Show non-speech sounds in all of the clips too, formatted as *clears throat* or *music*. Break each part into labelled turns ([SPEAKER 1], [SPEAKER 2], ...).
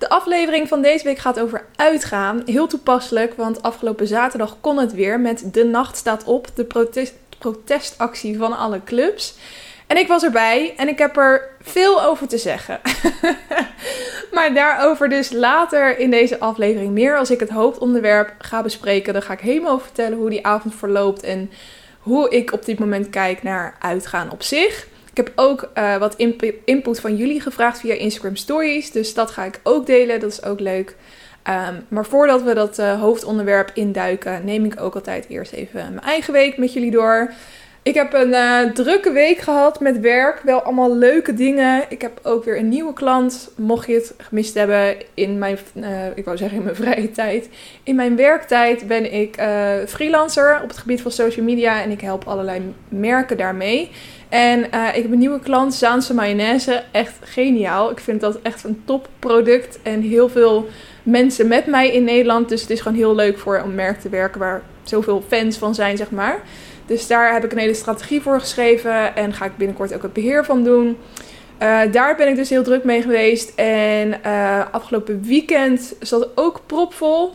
[SPEAKER 1] De aflevering van deze week gaat over uitgaan. Heel toepasselijk, want afgelopen zaterdag kon het weer met De Nacht staat op, de protest, protestactie van alle clubs. En ik was erbij en ik heb er veel over te zeggen. *laughs* maar daarover dus later in deze aflevering meer. Als ik het hoofdonderwerp ga bespreken, dan ga ik helemaal vertellen hoe die avond verloopt en hoe ik op dit moment kijk naar uitgaan op zich. Ik heb ook uh, wat input van jullie gevraagd via Instagram Stories, dus dat ga ik ook delen. Dat is ook leuk. Um, maar voordat we dat uh, hoofdonderwerp induiken, neem ik ook altijd eerst even mijn eigen week met jullie door. Ik heb een uh, drukke week gehad met werk. Wel allemaal leuke dingen. Ik heb ook weer een nieuwe klant. Mocht je het gemist hebben in mijn, ik wou zeggen in mijn *laughs* vrije tijd. In mijn werktijd ben ik freelancer op het gebied van social media. En ik help allerlei merken daarmee. En ik heb een nieuwe klant, Zaanse Mayonaise. Echt geniaal. Ik vind dat echt een top product. En heel veel mensen met mij in Nederland. Dus het is gewoon heel leuk voor een merk te werken waar zoveel fans van zijn, zeg maar. Dus daar heb ik een hele strategie voor geschreven en ga ik binnenkort ook het beheer van doen. Uh, daar ben ik dus heel druk mee geweest. En uh, afgelopen weekend zat ook propvol.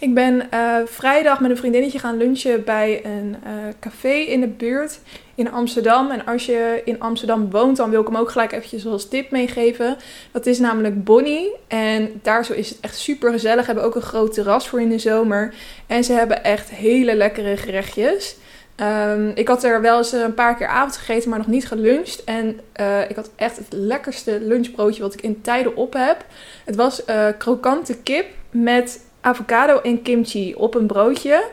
[SPEAKER 1] Ik ben uh, vrijdag met een vriendinnetje gaan lunchen bij een café in de buurt in Amsterdam. En als je in Amsterdam woont, dan wil ik hem ook gelijk eventjes als tip meegeven. Dat is namelijk Bonnie. En daar zo is het echt super gezellig. Hebben ook een groot terras voor in de zomer. En ze hebben echt hele lekkere gerechtjes. Um, ik had er wel eens een paar keer avond gegeten, maar nog niet geluncht. En uh, ik had echt het lekkerste lunchbroodje wat ik in tijden op heb. Het was krokante kip met avocado en kimchi op een broodje.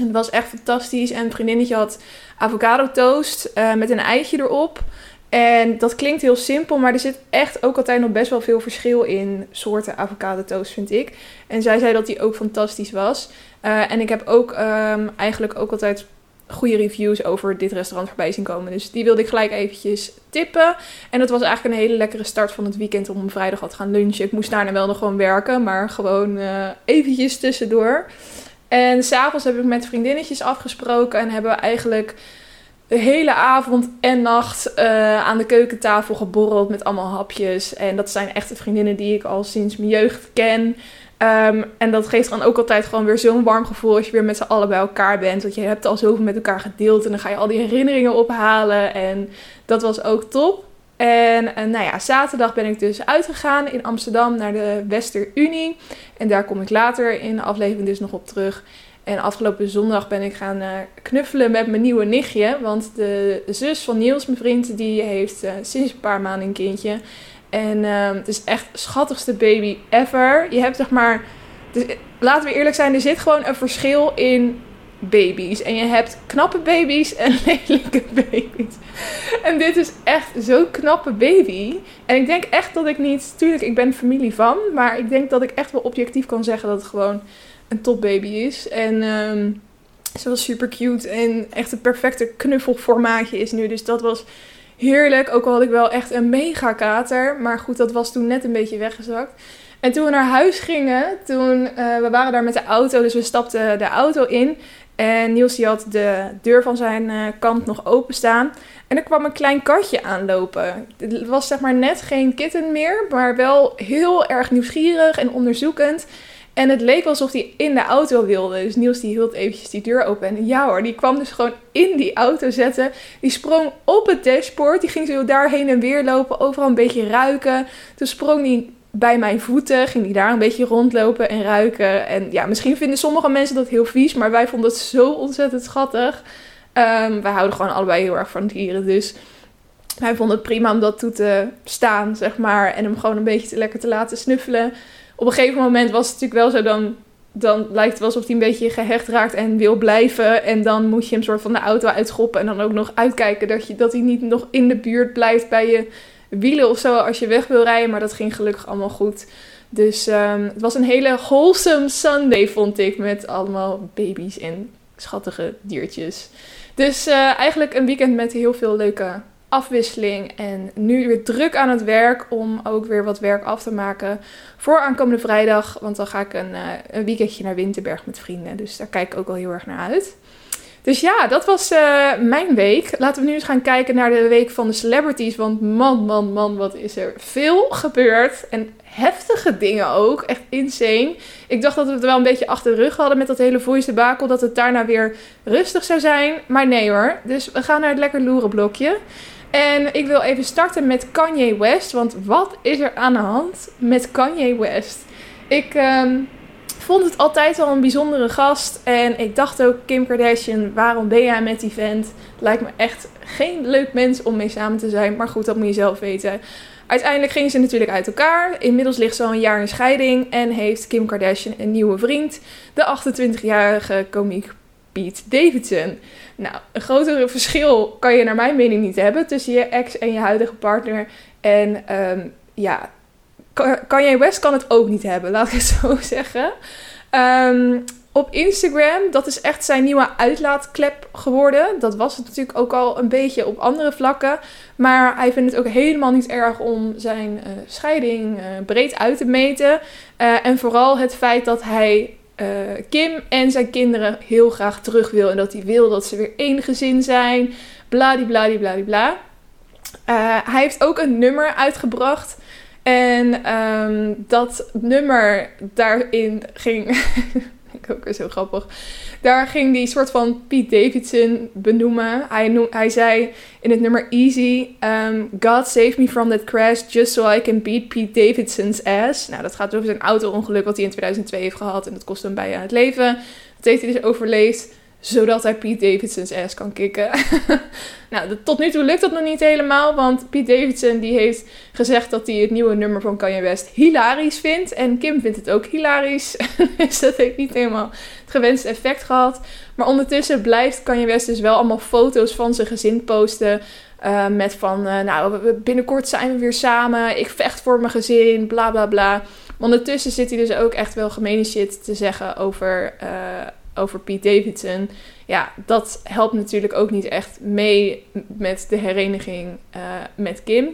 [SPEAKER 1] Het was echt fantastisch. En een vriendinnetje had avocado toast uh, met een eitje erop. En dat klinkt heel simpel, maar er zit echt ook altijd nog best wel veel verschil in soorten avocado toast, vind ik. En zij zei dat die ook fantastisch was. en ik heb ook um, eigenlijk ook altijd goede reviews over dit restaurant voorbij zien komen. Dus die wilde ik gelijk eventjes tippen. En dat was eigenlijk een hele lekkere start van het weekend om vrijdag al te gaan lunchen. Ik moest daarna wel nog gewoon werken, maar gewoon uh, eventjes tussendoor. En s'avonds heb ik met vriendinnetjes afgesproken en hebben we eigenlijk de hele avond en nacht uh, aan de keukentafel geborreld met allemaal hapjes. En dat zijn echte vriendinnen die ik al sinds mijn jeugd ken. Um, en dat geeft dan ook altijd gewoon weer zo'n warm gevoel als je weer met z'n allen bij elkaar bent. Want je hebt al zoveel met elkaar gedeeld en dan ga je al die herinneringen ophalen. En dat was ook top. En, nou ja, zaterdag ben ik dus uitgegaan in Amsterdam naar de Wester Unie. En daar kom ik later in de aflevering dus nog op terug. En afgelopen zondag ben ik gaan uh, knuffelen met mijn nieuwe nichtje. Want de zus van Niels, mijn vriend, die heeft uh, sinds een paar maanden een kindje. En uh, het is echt schattigste baby ever. Je hebt zeg maar. Laten we eerlijk zijn, er zit gewoon een verschil in baby's. En je hebt knappe baby's en *laughs* lelijke baby's. En dit is echt zo'n knappe baby. En ik denk echt dat ik niet. Tuurlijk, ik ben familie van. Maar ik denk dat ik echt wel objectief kan zeggen dat het gewoon een topbaby is. En. Um, ze was super cute en echt een perfecte knuffelformaatje is nu. Dus dat was heerlijk. Ook al had ik wel echt een mega kater. Maar goed, dat was toen net een beetje weggezakt. En toen we naar huis gingen, toen, uh, we waren daar met de auto, dus we stapten de auto in. En Niels had de deur van zijn uh, kant nog openstaan. En er kwam een klein katje aanlopen. Het was zeg maar net geen kitten meer, maar wel heel erg nieuwsgierig en onderzoekend. En het leek alsof hij in de auto wilde. Dus Niels die hield eventjes die deur open. En ja hoor, die kwam dus gewoon in die auto zetten. Die sprong op het dashboard. Die ging zo daar heen en weer lopen. Overal een beetje ruiken. Toen sprong hij bij mijn voeten. Ging hij daar een beetje rondlopen en ruiken. En ja, misschien vinden sommige mensen dat heel vies. Maar wij vonden het zo ontzettend schattig. Um, wij houden gewoon allebei heel erg van dieren. Dus wij vonden het prima om dat toe te staan, zeg maar. En hem gewoon een beetje te lekker te laten snuffelen op een gegeven moment was het natuurlijk wel zo dan... Dan lijkt het wel alsof hij een beetje gehecht raakt en wil blijven. En dan moet je hem soort van de auto uitschoppen. En dan ook nog uitkijken dat, je, dat hij niet nog in de buurt blijft bij je wielen of zo als je weg wil rijden. Maar dat ging gelukkig allemaal goed. Dus ehm, het was een hele wholesome Sunday, vond ik. Met allemaal baby's en schattige diertjes. Dus uh, eigenlijk een weekend met heel veel leuke afwisseling. En nu weer druk aan het werk om ook weer wat werk af te maken voor aankomende vrijdag. Want dan ga ik een, uh, een weekendje naar Winterberg met vrienden. Dus daar kijk ik ook wel heel erg naar uit. Dus ja, dat was uh, mijn week. Laten we nu eens gaan kijken naar de week van de celebrities. Want man, man, man, wat is er veel gebeurd. En heftige dingen ook. Echt insane. Ik dacht dat we het wel een beetje achter de rug hadden met dat hele voice debakel. Dat het daarna weer rustig zou zijn. Maar nee hoor. Dus we gaan naar het lekker loeren blokje. En ik wil even starten met Kanye West. Want wat is er aan de hand met Kanye West? Ik um, vond het altijd wel een bijzondere gast. En ik dacht ook, Kim Kardashian, waarom ben jij met die vent? Lijkt me echt geen leuk mens om mee samen te zijn. Maar goed, dat moet je zelf weten. Uiteindelijk gingen ze natuurlijk uit elkaar. Inmiddels ligt ze al een jaar in scheiding. En heeft Kim Kardashian een nieuwe vriend. De 28-jarige komiek Pete Davidson. Nou, een groter verschil kan je naar mijn mening niet hebben tussen je ex en je huidige partner. En um, ja, Kanye West kan het ook niet hebben, laat ik het *laughs* zo zeggen. Um, op Instagram, dat is echt zijn nieuwe uitlaatklep geworden. Dat was het natuurlijk ook al een beetje op andere vlakken. Maar hij vindt het ook helemaal niet erg om zijn uh, scheiding uh, breed uit te meten. Uh, en vooral het feit dat hij Kim en zijn kinderen heel graag terug wil. En dat hij wil dat ze weer één gezin zijn. Bladibladibladibla. hij heeft ook een nummer uitgebracht. En um, dat nummer daarin ging. *laughs* *laughs* ik ook weer zo grappig. Daar ging die soort van Pete Davidson benoemen. Hij, hij zei in het nummer Easy: um, God save me from that crash just so I can beat Pete Davidson's ass. Nou, dat gaat over zijn auto-ongeluk wat hij in 2002 heeft gehad. En dat kostte hem bijna het leven. Dat heeft hij dus overleefd zodat hij Pete Davidson's ass kan kicken. *laughs* nou, tot nu toe lukt dat nog niet helemaal, want Pete Davidson die heeft gezegd dat hij het nieuwe nummer van Kanye West hilarisch vindt. En Kim vindt het ook hilarisch. *laughs* dus dat heeft niet helemaal het gewenste effect gehad. Maar ondertussen blijft Kanye West dus wel allemaal foto's van zijn gezin posten. Uh, met van, uh, nou, binnenkort zijn we weer samen. Ik vecht voor mijn gezin, bla bla bla. Maar ondertussen zit hij dus ook echt wel gemene shit te zeggen over, uh, over Pete Davidson. Ja, dat helpt natuurlijk ook niet echt mee met de hereniging uh, met Kim.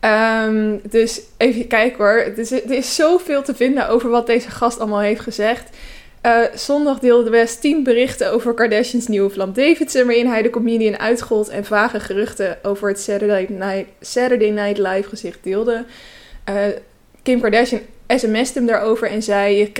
[SPEAKER 1] Um, dus even kijken hoor. Er is, er is zoveel te vinden over wat deze gast allemaal heeft gezegd. Uh, zondag deelde West 10 berichten over Kardashians nieuwe vlam Davidson, waarin hij de comedian uitgold en vage geruchten over het Saturday Night, Saturday Night Live gezicht deelde. Uh, Kim Kardashian sms'te hem daarover en zei: Je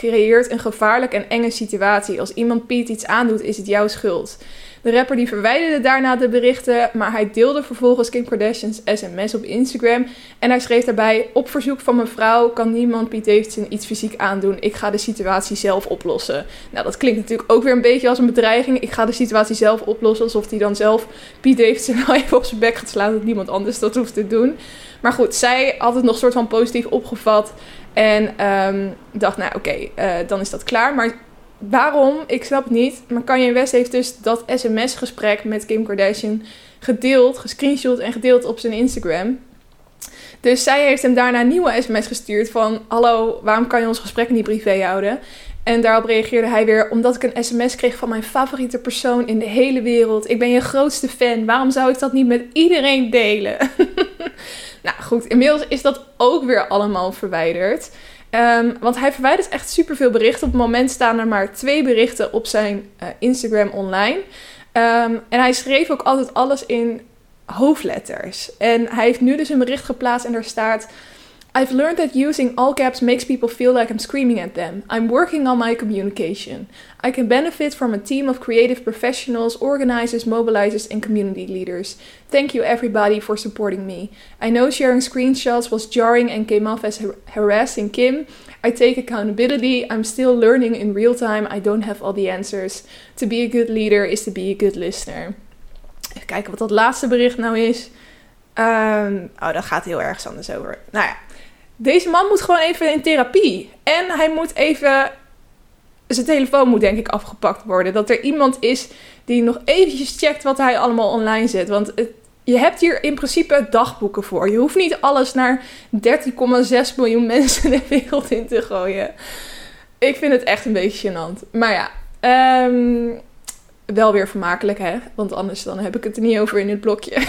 [SPEAKER 1] creëert een gevaarlijke en enge situatie. Als iemand Piet iets aandoet, is het jouw schuld. De rapper die verwijderde daarna de berichten, maar hij deelde vervolgens Kim Kardashian's sms op Instagram. En hij schreef daarbij: Op verzoek van mijn vrouw kan niemand Pete Davidson iets fysiek aandoen. Ik ga de situatie zelf oplossen. Nou, dat klinkt natuurlijk ook weer een beetje als een bedreiging. Ik ga de situatie zelf oplossen, alsof hij dan zelf Pete Davidson *laughs* even op zijn bek gaat slaan dat niemand anders dat hoeft te doen. Maar goed, zij had het nog soort van positief opgevat. En um, dacht, nou oké, uh, dan is dat klaar. Maar waarom? Ik snap het niet. Maar Kanye West heeft dus dat sms-gesprek met Kim Kardashian gedeeld, gescreenshot en gedeeld op zijn Instagram. Dus zij heeft hem daarna een nieuwe sms gestuurd van... Hallo, waarom kan je ons gesprek niet privé houden? En daarop reageerde hij weer... Omdat ik een sms kreeg van mijn favoriete persoon in de hele wereld. Ik ben je grootste fan. Waarom zou ik dat niet met iedereen delen? *laughs* Nou goed, inmiddels is dat ook weer allemaal verwijderd. Um, want hij verwijdert echt superveel berichten. Op het moment staan er maar twee berichten op zijn uh, Instagram online. Um, en hij schreef ook altijd alles in hoofdletters. En hij heeft nu dus een bericht geplaatst en daar staat... I've learned that using all caps makes people feel like I'm screaming at them. I'm working on my communication. I can benefit from a team of creative professionals, organizers, mobilizers, and community leaders. Thank you, everybody, for supporting me. I know sharing screenshots was jarring and came off as har harassing Kim. I take accountability. I'm still learning in real time. I don't have all the answers. To be a good leader is to be a good listener. Even kijken wat dat laatste bericht nou is. Um, oh, dat gaat heel erg anders over. Nou ja. Deze man moet gewoon even in therapie. En hij moet even. Zijn telefoon moet denk ik afgepakt worden. Dat er iemand is die nog eventjes checkt wat hij allemaal online zet. Want je hebt hier in principe dagboeken voor. Je hoeft niet alles naar 13,6 miljoen *laughs* mensen de wereld in te gooien. Ik vind het echt een beetje gênant. Maar ja, ehm, wel weer vermakelijk hè. Want anders dan heb ik het er niet over in het blokje. *laughs*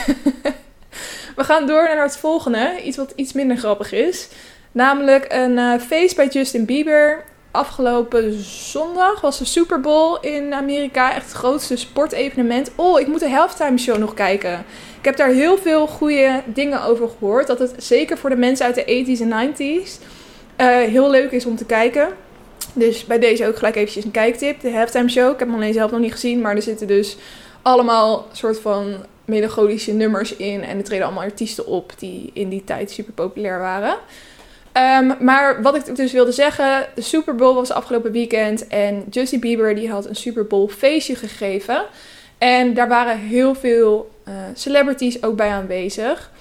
[SPEAKER 1] We gaan door naar het volgende. Iets wat iets minder grappig is. Namelijk een uh, feest bij Justin Bieber. Afgelopen zondag was de Super Bowl in Amerika. Echt het grootste sportevenement. Oh, ik moet de halftime show nog kijken. Ik heb daar heel veel goede dingen over gehoord. Dat het zeker voor de mensen uit de 80s en 90s uh, heel leuk is om te kijken. Dus bij deze ook gelijk eventjes een kijktip. De halftime show. Ik heb hem alleen zelf nog niet gezien. Maar er zitten dus allemaal soort van melancholische nummers in. En er treden allemaal artiesten op die in die tijd super populair waren. Um, maar wat ik dus wilde zeggen, de Super Bowl was afgelopen weekend en Justin Bieber die had een Super Bowl feestje gegeven. En daar waren heel veel uh, celebrities ook bij aanwezig.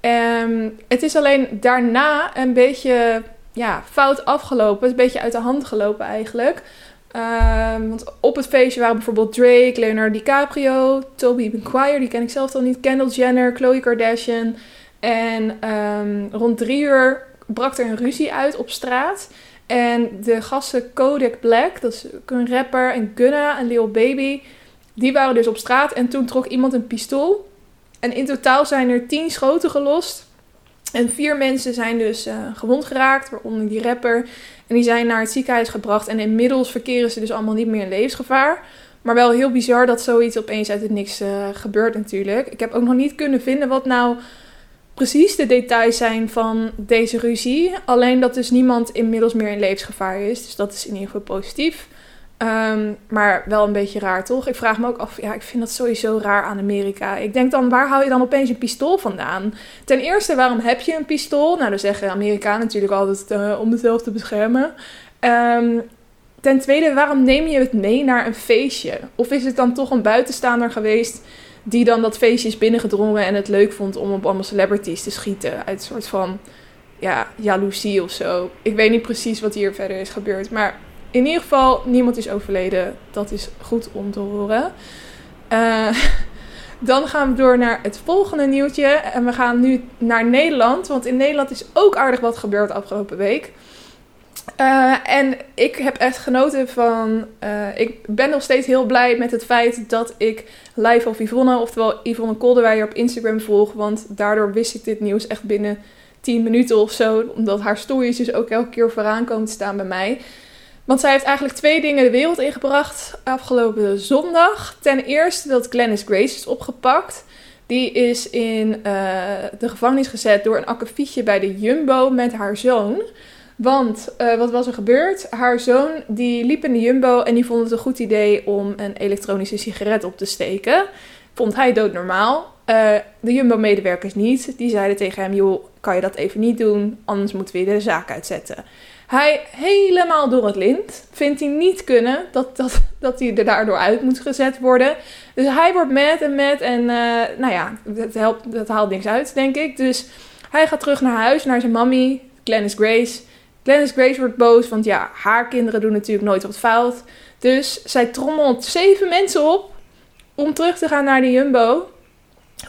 [SPEAKER 1] Um, het is alleen daarna een beetje ja, fout afgelopen. een beetje uit de hand gelopen eigenlijk. Um, want op het feestje waren bijvoorbeeld Drake, Leonardo DiCaprio, Toby Maguire, die ken ik zelf al niet, Kendall Jenner, Khloe Kardashian. En um, rond drie uur brak er een ruzie uit op straat. En de gasten Kodak Black, dat is een rapper, en Gunna en Lil Baby, die waren dus op straat. En toen trok iemand een pistool. En in totaal zijn er tien schoten gelost. En vier mensen zijn dus uh, gewond geraakt, waaronder die rapper. En die zijn naar het ziekenhuis gebracht. En inmiddels verkeren ze dus allemaal niet meer in levensgevaar. Maar wel heel bizar dat zoiets opeens uit het niks uh, gebeurt natuurlijk. Ik heb ook nog niet kunnen vinden wat nou precies de details zijn van deze ruzie. Alleen dat dus niemand inmiddels meer in levensgevaar is. Dus dat is in ieder geval positief. Um, maar wel een beetje raar, toch? Ik vraag me ook af, ja, ik vind dat sowieso raar aan Amerika. Ik denk dan, waar haal je dan opeens een pistool vandaan? Ten eerste, waarom heb je een pistool? Nou, dan zeggen Amerikanen natuurlijk altijd uh, om mezelf te beschermen. Um, ten tweede, waarom neem je het mee naar een feestje? Of is het dan toch een buitenstaander geweest die dan dat feestje is binnengedrongen en het leuk vond om op allemaal celebrities te schieten? Uit een soort van, ja, jaloezie of zo. Ik weet niet precies wat hier verder is gebeurd, maar in ieder geval, niemand is overleden. Dat is goed om te horen. Uh, *laughs* dan gaan we door naar het volgende nieuwtje. En we gaan nu naar Nederland. Want in Nederland is ook aardig wat gebeurd afgelopen week. Uh, en ik heb echt genoten van. Uh, ik ben nog steeds heel blij met het feit dat ik live of Yvonne, oftewel Yvonne Kolderweijer op Instagram volg. Want daardoor wist ik dit nieuws echt binnen 10 minuten of zo. Omdat haar stories dus ook elke keer vooraan komen te staan bij mij. Want zij heeft eigenlijk twee dingen de wereld ingebracht afgelopen zondag. Ten eerste dat Glennis Grace is opgepakt. Die is in uh, de gevangenis gezet door een akkefietje bij de Jumbo met haar zoon. Want uh, wat was er gebeurd? Haar zoon die liep in de Jumbo en die vond het een goed idee om een elektronische sigaret op te steken. Vond hij doodnormaal. Uh, de Jumbo-medewerkers niet. Die zeiden tegen hem: joh, kan je dat even niet doen? Anders moeten we de zaak uitzetten. Hij helemaal door het lint. Vindt hij niet kunnen dat, dat, dat hij er daardoor uit moet gezet worden. Dus hij wordt met en met. En uh, nou ja, dat, helpt, dat haalt niks uit, denk ik. Dus hij gaat terug naar huis, naar zijn mammy, Glennis Grace. Glennis Grace wordt boos, want ja, haar kinderen doen natuurlijk nooit wat fout. Dus zij trommelt zeven mensen op om terug te gaan naar de Jumbo.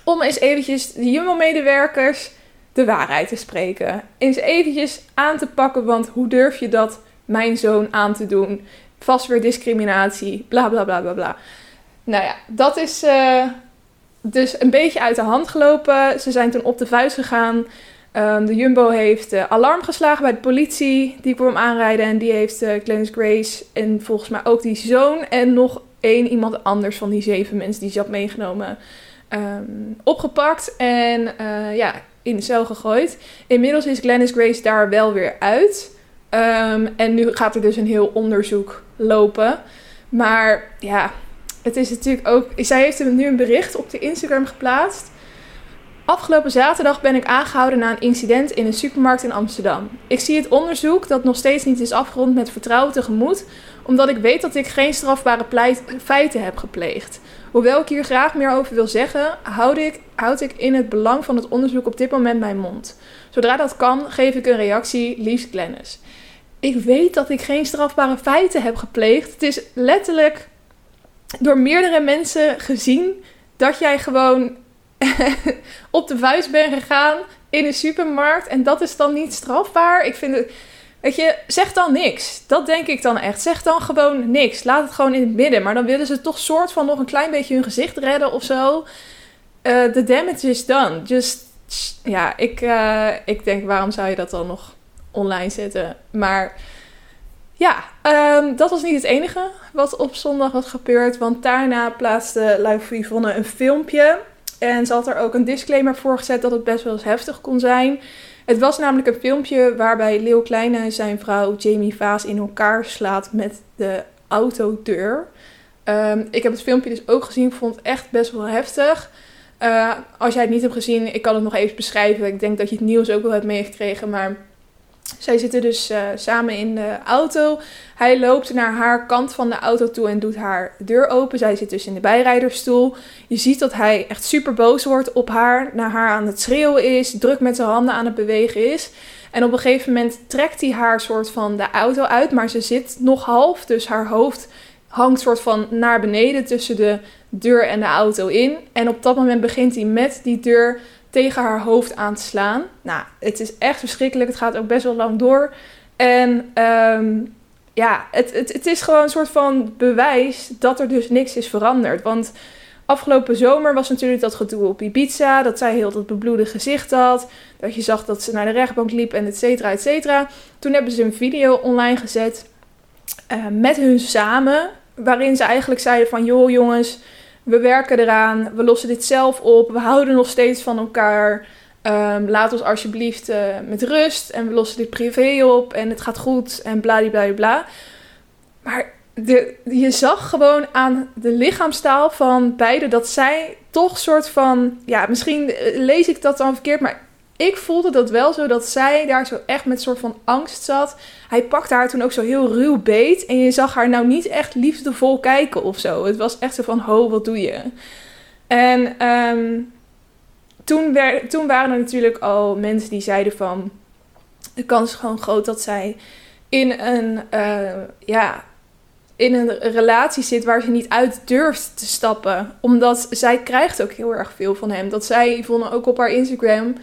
[SPEAKER 1] Om eens eventjes de Jumbo-medewerkers de waarheid te spreken. Eens eventjes aan te pakken, want hoe durf je dat mijn zoon aan te doen? Vast weer discriminatie, bla bla bla bla bla. Nou ja, dat is uh, dus een beetje uit de hand gelopen. Ze zijn toen op de vuist gegaan. Um, de Jumbo heeft alarm geslagen bij de politie. Die kwam aanrijden en die heeft uh, Grace en volgens mij ook die zoon en nog één iemand anders van die zeven mensen die ze had meegenomen um, opgepakt. En uh, ja, in de cel gegooid. Inmiddels is Glennis Grace daar wel weer uit. Um, en nu gaat er dus een heel onderzoek lopen. Maar ja, het is natuurlijk ook. Zij heeft nu een bericht op de Instagram geplaatst. Afgelopen zaterdag ben ik aangehouden na een incident in een supermarkt in Amsterdam. Ik zie het onderzoek dat nog steeds niet is afgerond met vertrouwen tegemoet, omdat ik weet dat ik geen strafbare feiten heb gepleegd. Hoewel ik hier graag meer over wil zeggen, houd ik, houd ik in het belang van het onderzoek op dit moment mijn mond. Zodra dat kan, geef ik een reactie, liefst Glennis. Ik weet dat ik geen strafbare feiten heb gepleegd. Het is letterlijk door meerdere mensen gezien dat jij gewoon *laughs* op de vuist ben gegaan in een supermarkt en dat is dan niet strafbaar. Ik vind het, weet je, zeg dan niks. Dat denk ik dan echt. Zeg dan gewoon niks. Laat het gewoon in het midden. Maar dan willen ze toch soort van nog een klein beetje hun gezicht redden of zo. De uh, damage is done. Just, ja, ik, uh, ik denk, waarom zou je dat dan nog online zetten? Maar ja, um, dat was niet het enige wat op zondag was gebeurd. Want daarna plaatste Live Yvonne een filmpje. En ze had er ook een disclaimer voor gezet dat het best wel eens heftig kon zijn. Het was namelijk een filmpje waarbij Leeuw Kleine zijn vrouw Jamie Vaas in elkaar slaat met de autodeur. Um, ik heb het filmpje dus ook gezien. Vond het echt best wel heftig. Uh, als jij het niet hebt gezien, ik kan het nog even beschrijven. Ik denk dat je het nieuws ook wel hebt meegekregen. Maar zij zitten dus uh, samen in de auto. Hij loopt naar haar kant van de auto toe en doet haar deur open. Zij zit dus in de bijrijdersstoel. Je ziet dat hij echt super boos wordt op haar, naar haar aan het schreeuwen is, druk met zijn handen aan het bewegen is. En op een gegeven moment trekt hij haar soort van de auto uit, maar ze zit nog half, dus haar hoofd hangt soort van naar beneden tussen de deur en de auto in. En op dat moment begint hij met die deur tegen haar hoofd aan te slaan. Nou, het is echt verschrikkelijk. Het gaat ook best wel lang door. En um, ja, het, het, het is gewoon een soort van bewijs dat er dus niks is veranderd. Want afgelopen zomer was natuurlijk dat gedoe op Ibiza. Dat zij heel dat bebloede gezicht had. Dat je zag dat ze naar de rechtbank liep en et cetera, et cetera. Toen hebben ze een video online gezet uh, met hun samen. Waarin ze eigenlijk zeiden van, joh jongens we werken eraan, we lossen dit zelf op, we houden nog steeds van elkaar. Um, laat ons alsjeblieft uh, met rust en we lossen dit privé op en het gaat goed en bladibladibla. bla. Maar de, je zag gewoon aan de lichaamstaal van beide dat zij toch soort van, ja, misschien lees ik dat dan verkeerd, maar ik voelde dat wel zo dat zij daar zo echt met soort van angst zat. Hij pakte haar toen ook zo heel ruw beet. En je zag haar nou niet echt liefdevol kijken of zo. Het was echt zo van, ho, wat doe je? En um, toen, toen waren er natuurlijk al mensen die zeiden van... De kans is gewoon groot dat zij in een, uh, ja, in een relatie zit waar ze niet uit durft te stappen. Omdat zij krijgt ook heel erg veel van hem. Dat zij, vonden ook op haar Instagram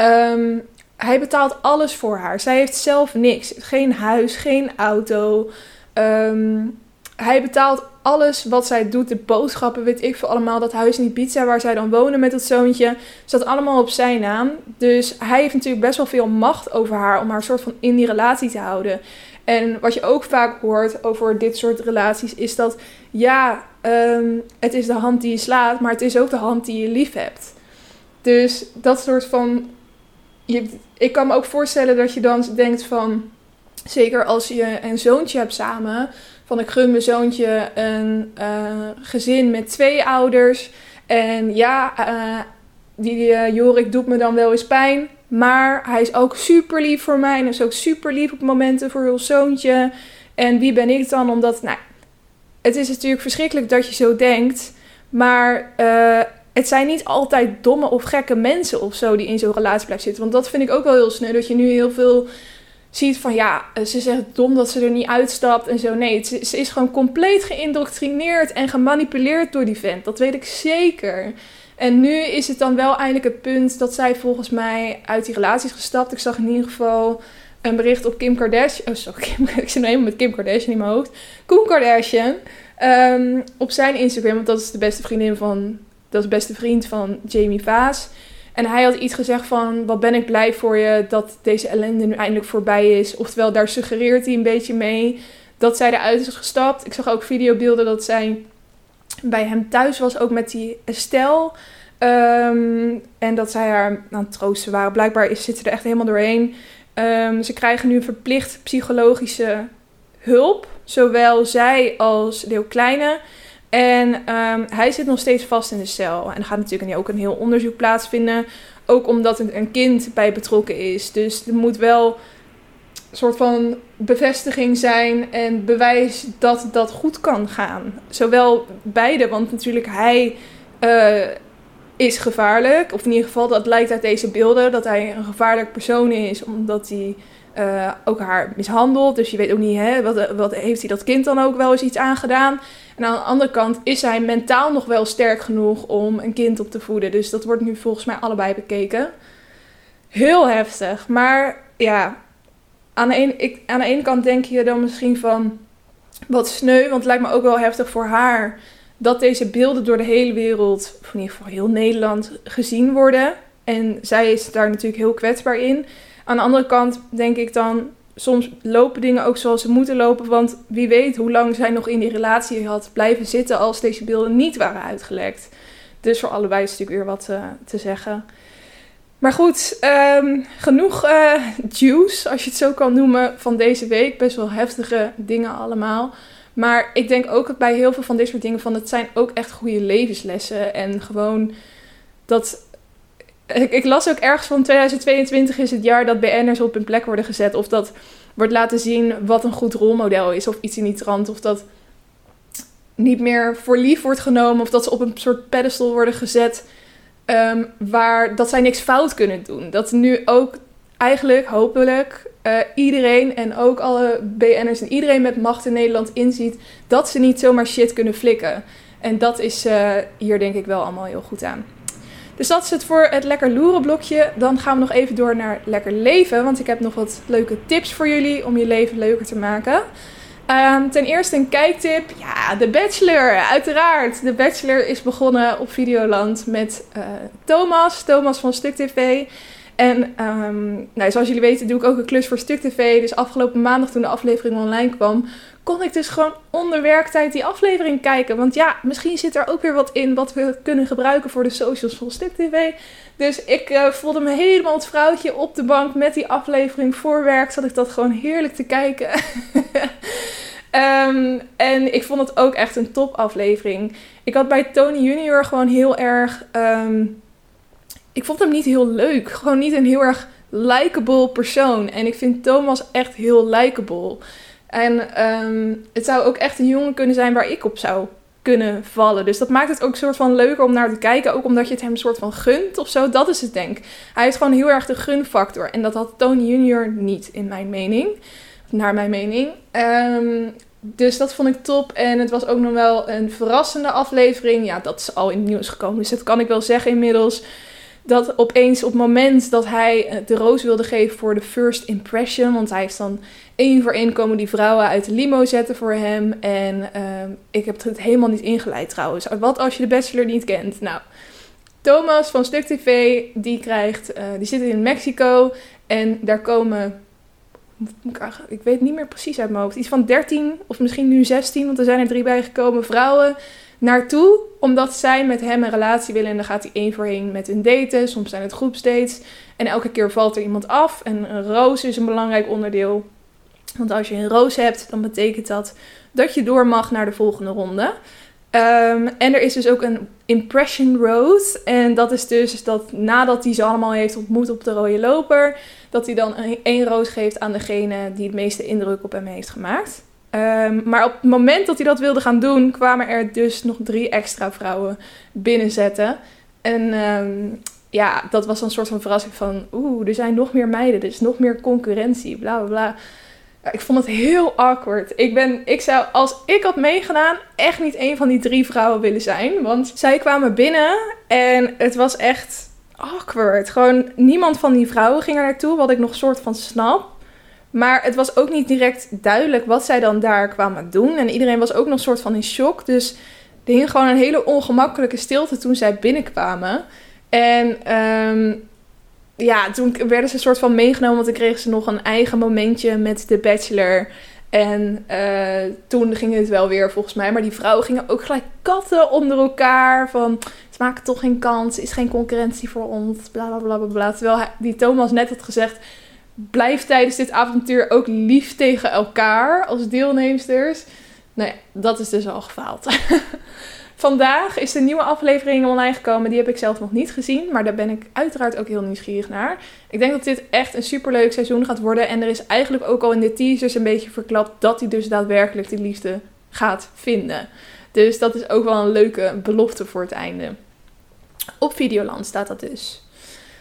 [SPEAKER 1] Um, hij betaalt alles voor haar. Zij heeft zelf niks. Geen huis, geen auto. Um, hij betaalt alles wat zij doet. De boodschappen, weet ik veel allemaal. Dat huis in die pizza waar zij dan wonen met het zoontje. Staat allemaal op zijn naam. Dus hij heeft natuurlijk best wel veel macht over haar. Om haar soort van in die relatie te houden. En wat je ook vaak hoort over dit soort relaties. Is dat ja, um, het is de hand die je slaat. Maar het is ook de hand die je lief hebt. Dus dat soort van ik kan me ook voorstellen dat je dan denkt van, zeker als je een zoontje hebt samen, van ik gun mijn zoontje een uh, gezin met twee ouders. En ja, uh, die uh, Jorik doet me dan wel eens pijn. Maar hij is ook super lief voor mij. En is ook super lief op momenten voor ons zoontje. En wie ben ik dan? Omdat, nou, het is natuurlijk verschrikkelijk dat je zo denkt. Maar het zijn niet altijd domme of gekke mensen of zo die in zo'n relatie blijven zitten. Want dat vind ik ook wel heel snel. Dat je nu heel veel ziet van ja, ze zegt dom dat ze er niet uitstapt en zo. Nee, ze is gewoon compleet geïndoctrineerd en gemanipuleerd door die vent. Dat weet ik zeker. En nu is het dan wel eindelijk het punt dat zij volgens mij uit die relatie is gestapt. Ik zag in ieder geval een bericht op Kim Kardashian. Oh, sorry, *laughs* Kim, ik zit nu helemaal met Kim Kardashian in mijn hoofd. Koen Kardashian. Um, op zijn Instagram, want dat is de beste vriendin van dat is beste vriend van Jamie Vaas. En hij had iets gezegd van, wat ben ik blij voor je dat deze ellende nu eindelijk voorbij is. Oftewel, daar suggereert hij een beetje mee dat zij eruit is gestapt. Ik zag ook videobeelden dat zij bij hem thuis was, ook met die Estelle. Um, en dat zij haar aan troosten waren. Blijkbaar is, zitten er echt helemaal doorheen. Um, ze krijgen nu verplicht psychologische hulp. Zowel zij als Leeuw Kleine. En um, hij zit nog steeds vast in de cel. En er gaat natuurlijk ook een heel onderzoek plaatsvinden. Ook omdat een kind bij betrokken is. Dus er moet wel een soort van bevestiging zijn en bewijs dat dat goed kan gaan. Zowel beide, want natuurlijk hij uh, is gevaarlijk. Of in ieder geval, dat lijkt uit deze beelden dat hij een gevaarlijk persoon is, omdat hij uh, ook haar mishandelt. Dus je weet ook niet, hè, wat, wat heeft hij dat kind dan ook wel eens iets aangedaan. En aan de andere kant is hij mentaal nog wel sterk genoeg om een kind op te voeden. Dus dat wordt nu volgens mij allebei bekeken. Heel heftig. Maar ja, aan de, een, ik, aan de ene kant denk je dan misschien van wat sneu. Want het lijkt me ook wel heftig voor haar dat deze beelden door de hele wereld, of in ieder geval heel Nederland, gezien worden. En zij is daar natuurlijk heel kwetsbaar in. Aan de andere kant denk ik dan, soms lopen dingen ook zoals ze moeten lopen. Want wie weet hoe lang zij nog in die relatie had blijven zitten als deze beelden niet waren uitgelekt. Dus voor allebei is natuurlijk weer wat uh, te zeggen. Maar goed, um, genoeg uh, juice, als je het zo kan noemen, van deze week. Best wel heftige dingen allemaal. Maar ik denk ook bij heel veel van dit soort dingen van het zijn ook echt goede levenslessen. En gewoon dat. Ik, las ook ergens van 2022 is het jaar dat BN'ers op hun plek worden gezet. Of dat wordt laten zien wat een goed rolmodel is. Of iets in die trant. Of dat niet meer voor lief wordt genomen. Of dat ze op een soort pedestal worden gezet. Um, waar dat zij niks fout kunnen doen. Dat nu ook eigenlijk, hopelijk, uh, iedereen en ook alle BN'ers en iedereen met macht in Nederland inziet dat ze niet zomaar shit kunnen flikken. En dat is uh, hier denk ik wel allemaal heel goed aan. Dus dat is het voor het lekker loeren blokje. Dan gaan we nog even door naar lekker leven. Want ik heb nog wat leuke tips voor jullie om je leven leuker te maken. Um, ten eerste een kijktip. Ja, The Bachelor, uiteraard. The Bachelor is begonnen op Videoland met uh, Thomas. Thomas van Stuk TV. En um, nou, zoals jullie weten doe ik ook een klus voor Stuk TV. Dus afgelopen maandag toen de aflevering online kwam, kon ik dus gewoon onder werktijd die aflevering kijken. Want ja, misschien zit er ook weer wat in wat we kunnen gebruiken voor de socials van Stuk TV. Dus ik uh, voelde me helemaal het vrouwtje op de bank met die aflevering voor werk. Zat ik dat gewoon heerlijk te kijken. um, *laughs* en ik vond het ook echt een top aflevering. Ik had bij Tony Junior gewoon heel erg... Um, ik vond hem niet heel leuk. Gewoon niet een heel erg likable persoon. En ik vind Thomas echt heel likable. En um, het zou ook echt een jongen kunnen zijn waar ik op zou kunnen vallen. Dus dat maakt het ook een soort van leuker om naar te kijken. Ook omdat je het hem een soort van gunt of zo. Dat is het denk Hij heeft gewoon heel erg de gunfactor. En dat had Tony Junior niet, in mijn mening. Naar mijn mening. Um, dus dat vond ik top. En het was ook nog wel een verrassende aflevering. Ja, dat is al in het nieuws gekomen. Dus dat kan ik wel zeggen inmiddels dat opeens op het moment dat hij eh, de roos wilde geven voor de first impression, want hij heeft dan één voor één komen die vrouwen uit de limo zetten voor hem. En uh, ik heb het helemaal niet ingeleid trouwens. Wat als je de Bachelor niet kent? Nou, Thomas van Stuk TV, die krijgt, uh, die zit in Mexico en daar komen, ik weet niet meer precies uit mijn hoofd, iets van 13 of misschien nu 16, want er zijn er drie bijgekomen vrouwen naartoe, omdat zij met hem een relatie willen. En dan gaat hij één voor één met hun daten. Soms zijn het groepsdates. En elke keer valt er iemand af. En een roos is een belangrijk onderdeel. Want als je een roos hebt, dan betekent dat dat je door mag naar de volgende ronde. Um, en er is dus ook een impression rose. En dat is dus dat nadat hij ze allemaal heeft ontmoet op de rode loper, dat hij dan één roos geeft aan degene die het meeste indruk op hem heeft gemaakt. Um, maar op het moment dat hij dat wilde gaan doen, kwamen er dus nog drie extra vrouwen binnenzetten. En um, ja, dat was een soort van verrassing van... Oeh, er zijn nog meer meiden, er is nog meer concurrentie, bla bla bla. Ik vond het heel awkward. Ik, ben, ik zou, als ik had meegedaan, echt niet een van die drie vrouwen willen zijn. Want zij kwamen binnen en het was echt awkward. Gewoon niemand van die vrouwen ging er naartoe, wat ik nog soort van snap. Maar het was ook niet direct duidelijk wat zij dan daar kwamen doen. En iedereen was ook nog een soort van in shock. Dus er hing gewoon een hele ongemakkelijke stilte toen zij binnenkwamen. En um, ja, toen werden ze een soort van meegenomen. Want dan kregen ze nog een eigen momentje met de Bachelor. En uh, toen ging het wel weer volgens mij. Maar die vrouwen gingen ook gelijk katten onder elkaar. Van het maakt toch geen kans. Is geen concurrentie voor ons. Bla bla bla. bla. Terwijl die Thomas net had gezegd blijf tijdens dit avontuur ook lief tegen elkaar als deelnemsters. Nou ja, dat is dus al gefaald. *laughs* Vandaag is de nieuwe aflevering online gekomen. Die heb ik zelf nog niet gezien. Maar daar ben ik uiteraard ook heel nieuwsgierig naar. Ik denk dat dit echt een superleuk seizoen gaat worden. En er is eigenlijk ook al in de teasers een beetje verklapt dat hij dus daadwerkelijk de liefde gaat vinden. Dus dat is ook wel een leuke belofte voor het einde. Op Videoland staat dat dus.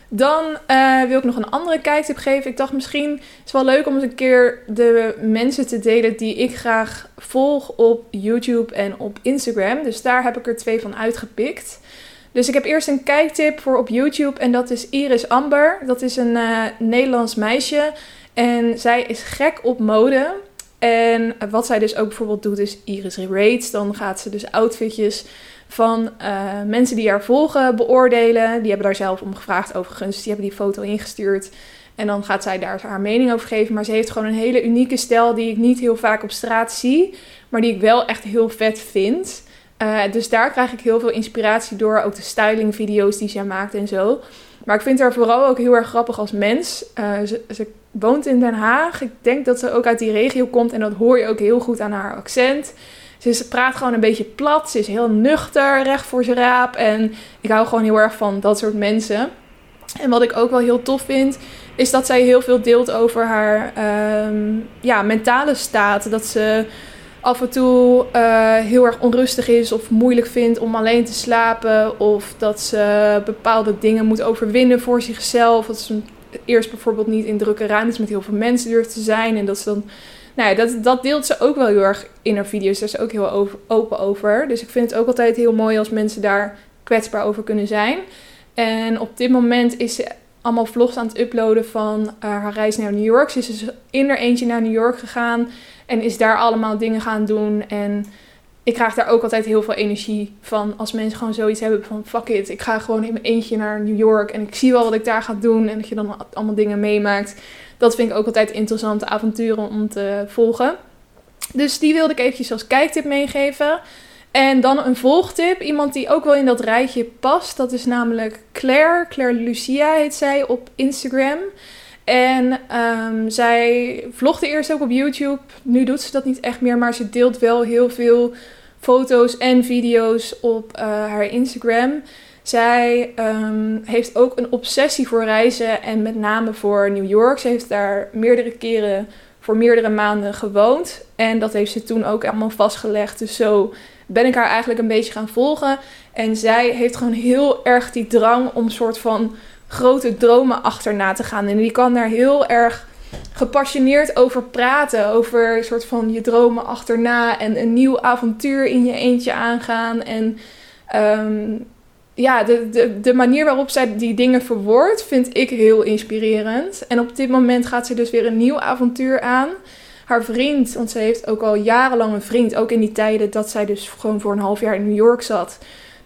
[SPEAKER 1] Dan uh, wil ik nog een andere kijktip geven. Ik dacht misschien is het wel leuk om eens een keer de mensen te delen die ik graag volg op YouTube en op Instagram. Dus daar heb ik er twee van uitgepikt. Dus ik heb eerst een kijktip voor op YouTube en dat is Iris Amber. Dat is een uh, Nederlands meisje en zij is gek op mode. En wat zij dus ook bijvoorbeeld doet is Iris Rates. Dan gaat ze dus outfitjes van uh, mensen die haar volgen beoordelen. Die hebben daar zelf om gevraagd overigens. Die hebben die foto ingestuurd. En dan gaat zij daar haar mening over geven. Maar ze heeft gewoon een hele unieke stijl die ik niet heel vaak op straat zie. Maar die ik wel echt heel vet vind. Uh, dus daar krijg ik heel veel inspiratie door. Ook de stylingvideo's die zij maakt en zo. Maar ik vind haar vooral ook heel erg grappig als mens. Ze, ze, woont in Den Haag. Ik denk dat ze ook uit die regio komt. En dat hoor je ook heel goed aan haar accent. Ze praat gewoon een beetje plat. Ze is heel nuchter, recht voor zijn raap. En ik hou gewoon heel erg van dat soort mensen. En wat ik ook wel heel tof vind, is dat zij heel veel deelt over haar um, ja, mentale staat. Dat ze af en toe uh, heel erg onrustig is of moeilijk vindt om alleen te slapen. Of dat ze bepaalde dingen moet overwinnen voor zichzelf. Dat ze eerst bijvoorbeeld niet in drukke ruimtes met heel veel mensen durft te zijn. En dat ze dan nou dat, dat deelt ze ook wel heel erg in haar video's. Daar is ze ook heel open over. Dus ik vind het ook altijd heel mooi als mensen daar kwetsbaar over kunnen zijn. En op dit moment is ze allemaal vlogs aan het uploaden van uh, haar reis naar New York. Ze is dus in er eentje naar New York gegaan en is daar allemaal dingen gaan doen. En ik krijg daar ook altijd heel veel energie van. Als mensen gewoon zoiets hebben van fuck it, ik ga gewoon in mijn eentje naar New York en ik zie wel wat ik daar ga doen. En dat je dan allemaal dingen meemaakt dat vind ik ook altijd interessante avonturen om te volgen. Dus die wilde ik eventjes als kijktip meegeven. En dan een volgtip. Iemand die ook wel in dat rijtje past. Dat is namelijk Claire. Claire Lucia heet zij op Instagram. En um, zij vlogde eerst ook op YouTube. Nu doet ze dat niet echt meer. Maar ze deelt wel heel veel foto's en video's op uh, haar Instagram. Zij um, heeft ook een obsessie voor reizen en met name voor New York. Ze heeft daar meerdere keren voor meerdere maanden gewoond. En dat heeft ze toen ook allemaal vastgelegd. Dus zo ben ik haar eigenlijk een beetje gaan volgen. En zij heeft gewoon heel erg die drang om soort van grote dromen achterna te gaan. En die kan daar heel erg gepassioneerd over praten. Over soort van je dromen achterna en een nieuw avontuur in je eentje aangaan. En um, ja, de, de, manier waarop zij die dingen verwoordt, vind ik heel inspirerend. En op dit moment gaat ze dus weer een nieuw avontuur aan. Haar vriend, want ze heeft ook al jarenlang een vriend, ook in die tijden dat zij dus gewoon voor een half jaar in New York zat.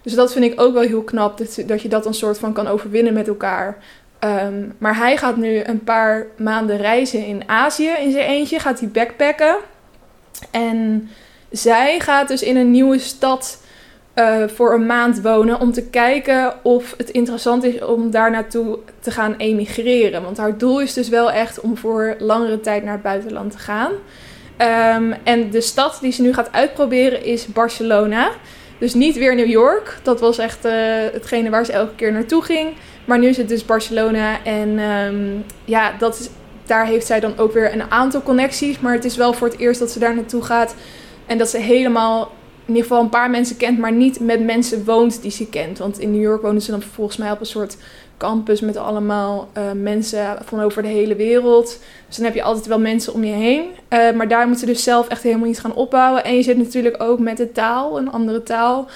[SPEAKER 1] Dus dat vind ik ook wel heel knap, dat, dat je dat een soort van kan overwinnen met elkaar. Um, maar hij gaat nu een paar maanden reizen in Azië in zijn eentje, gaat hij backpacken. En zij gaat dus in een nieuwe stad uh, voor een maand wonen om te kijken of het interessant is om daar naartoe te gaan emigreren. Want haar doel is dus wel echt om voor langere tijd naar het buitenland te gaan. Um, en de stad die ze nu gaat uitproberen is Barcelona. Dus niet weer New York. Dat was echt uh, hetgene waar ze elke keer naartoe ging. Maar nu is het dus Barcelona. En um, ja, dat is, daar heeft zij dan ook weer een aantal connecties. Maar het is wel voor het eerst dat ze daar naartoe gaat. En dat ze helemaal in ieder geval een paar mensen kent, maar niet met mensen woont die ze kent. Want in New York wonen ze dan volgens mij op een soort campus met allemaal uh, mensen van over de hele wereld. Dus dan heb je altijd wel mensen om je heen. Uh, maar daar moeten ze dus zelf echt helemaal iets gaan opbouwen. En je zit natuurlijk ook met de taal, een andere taal.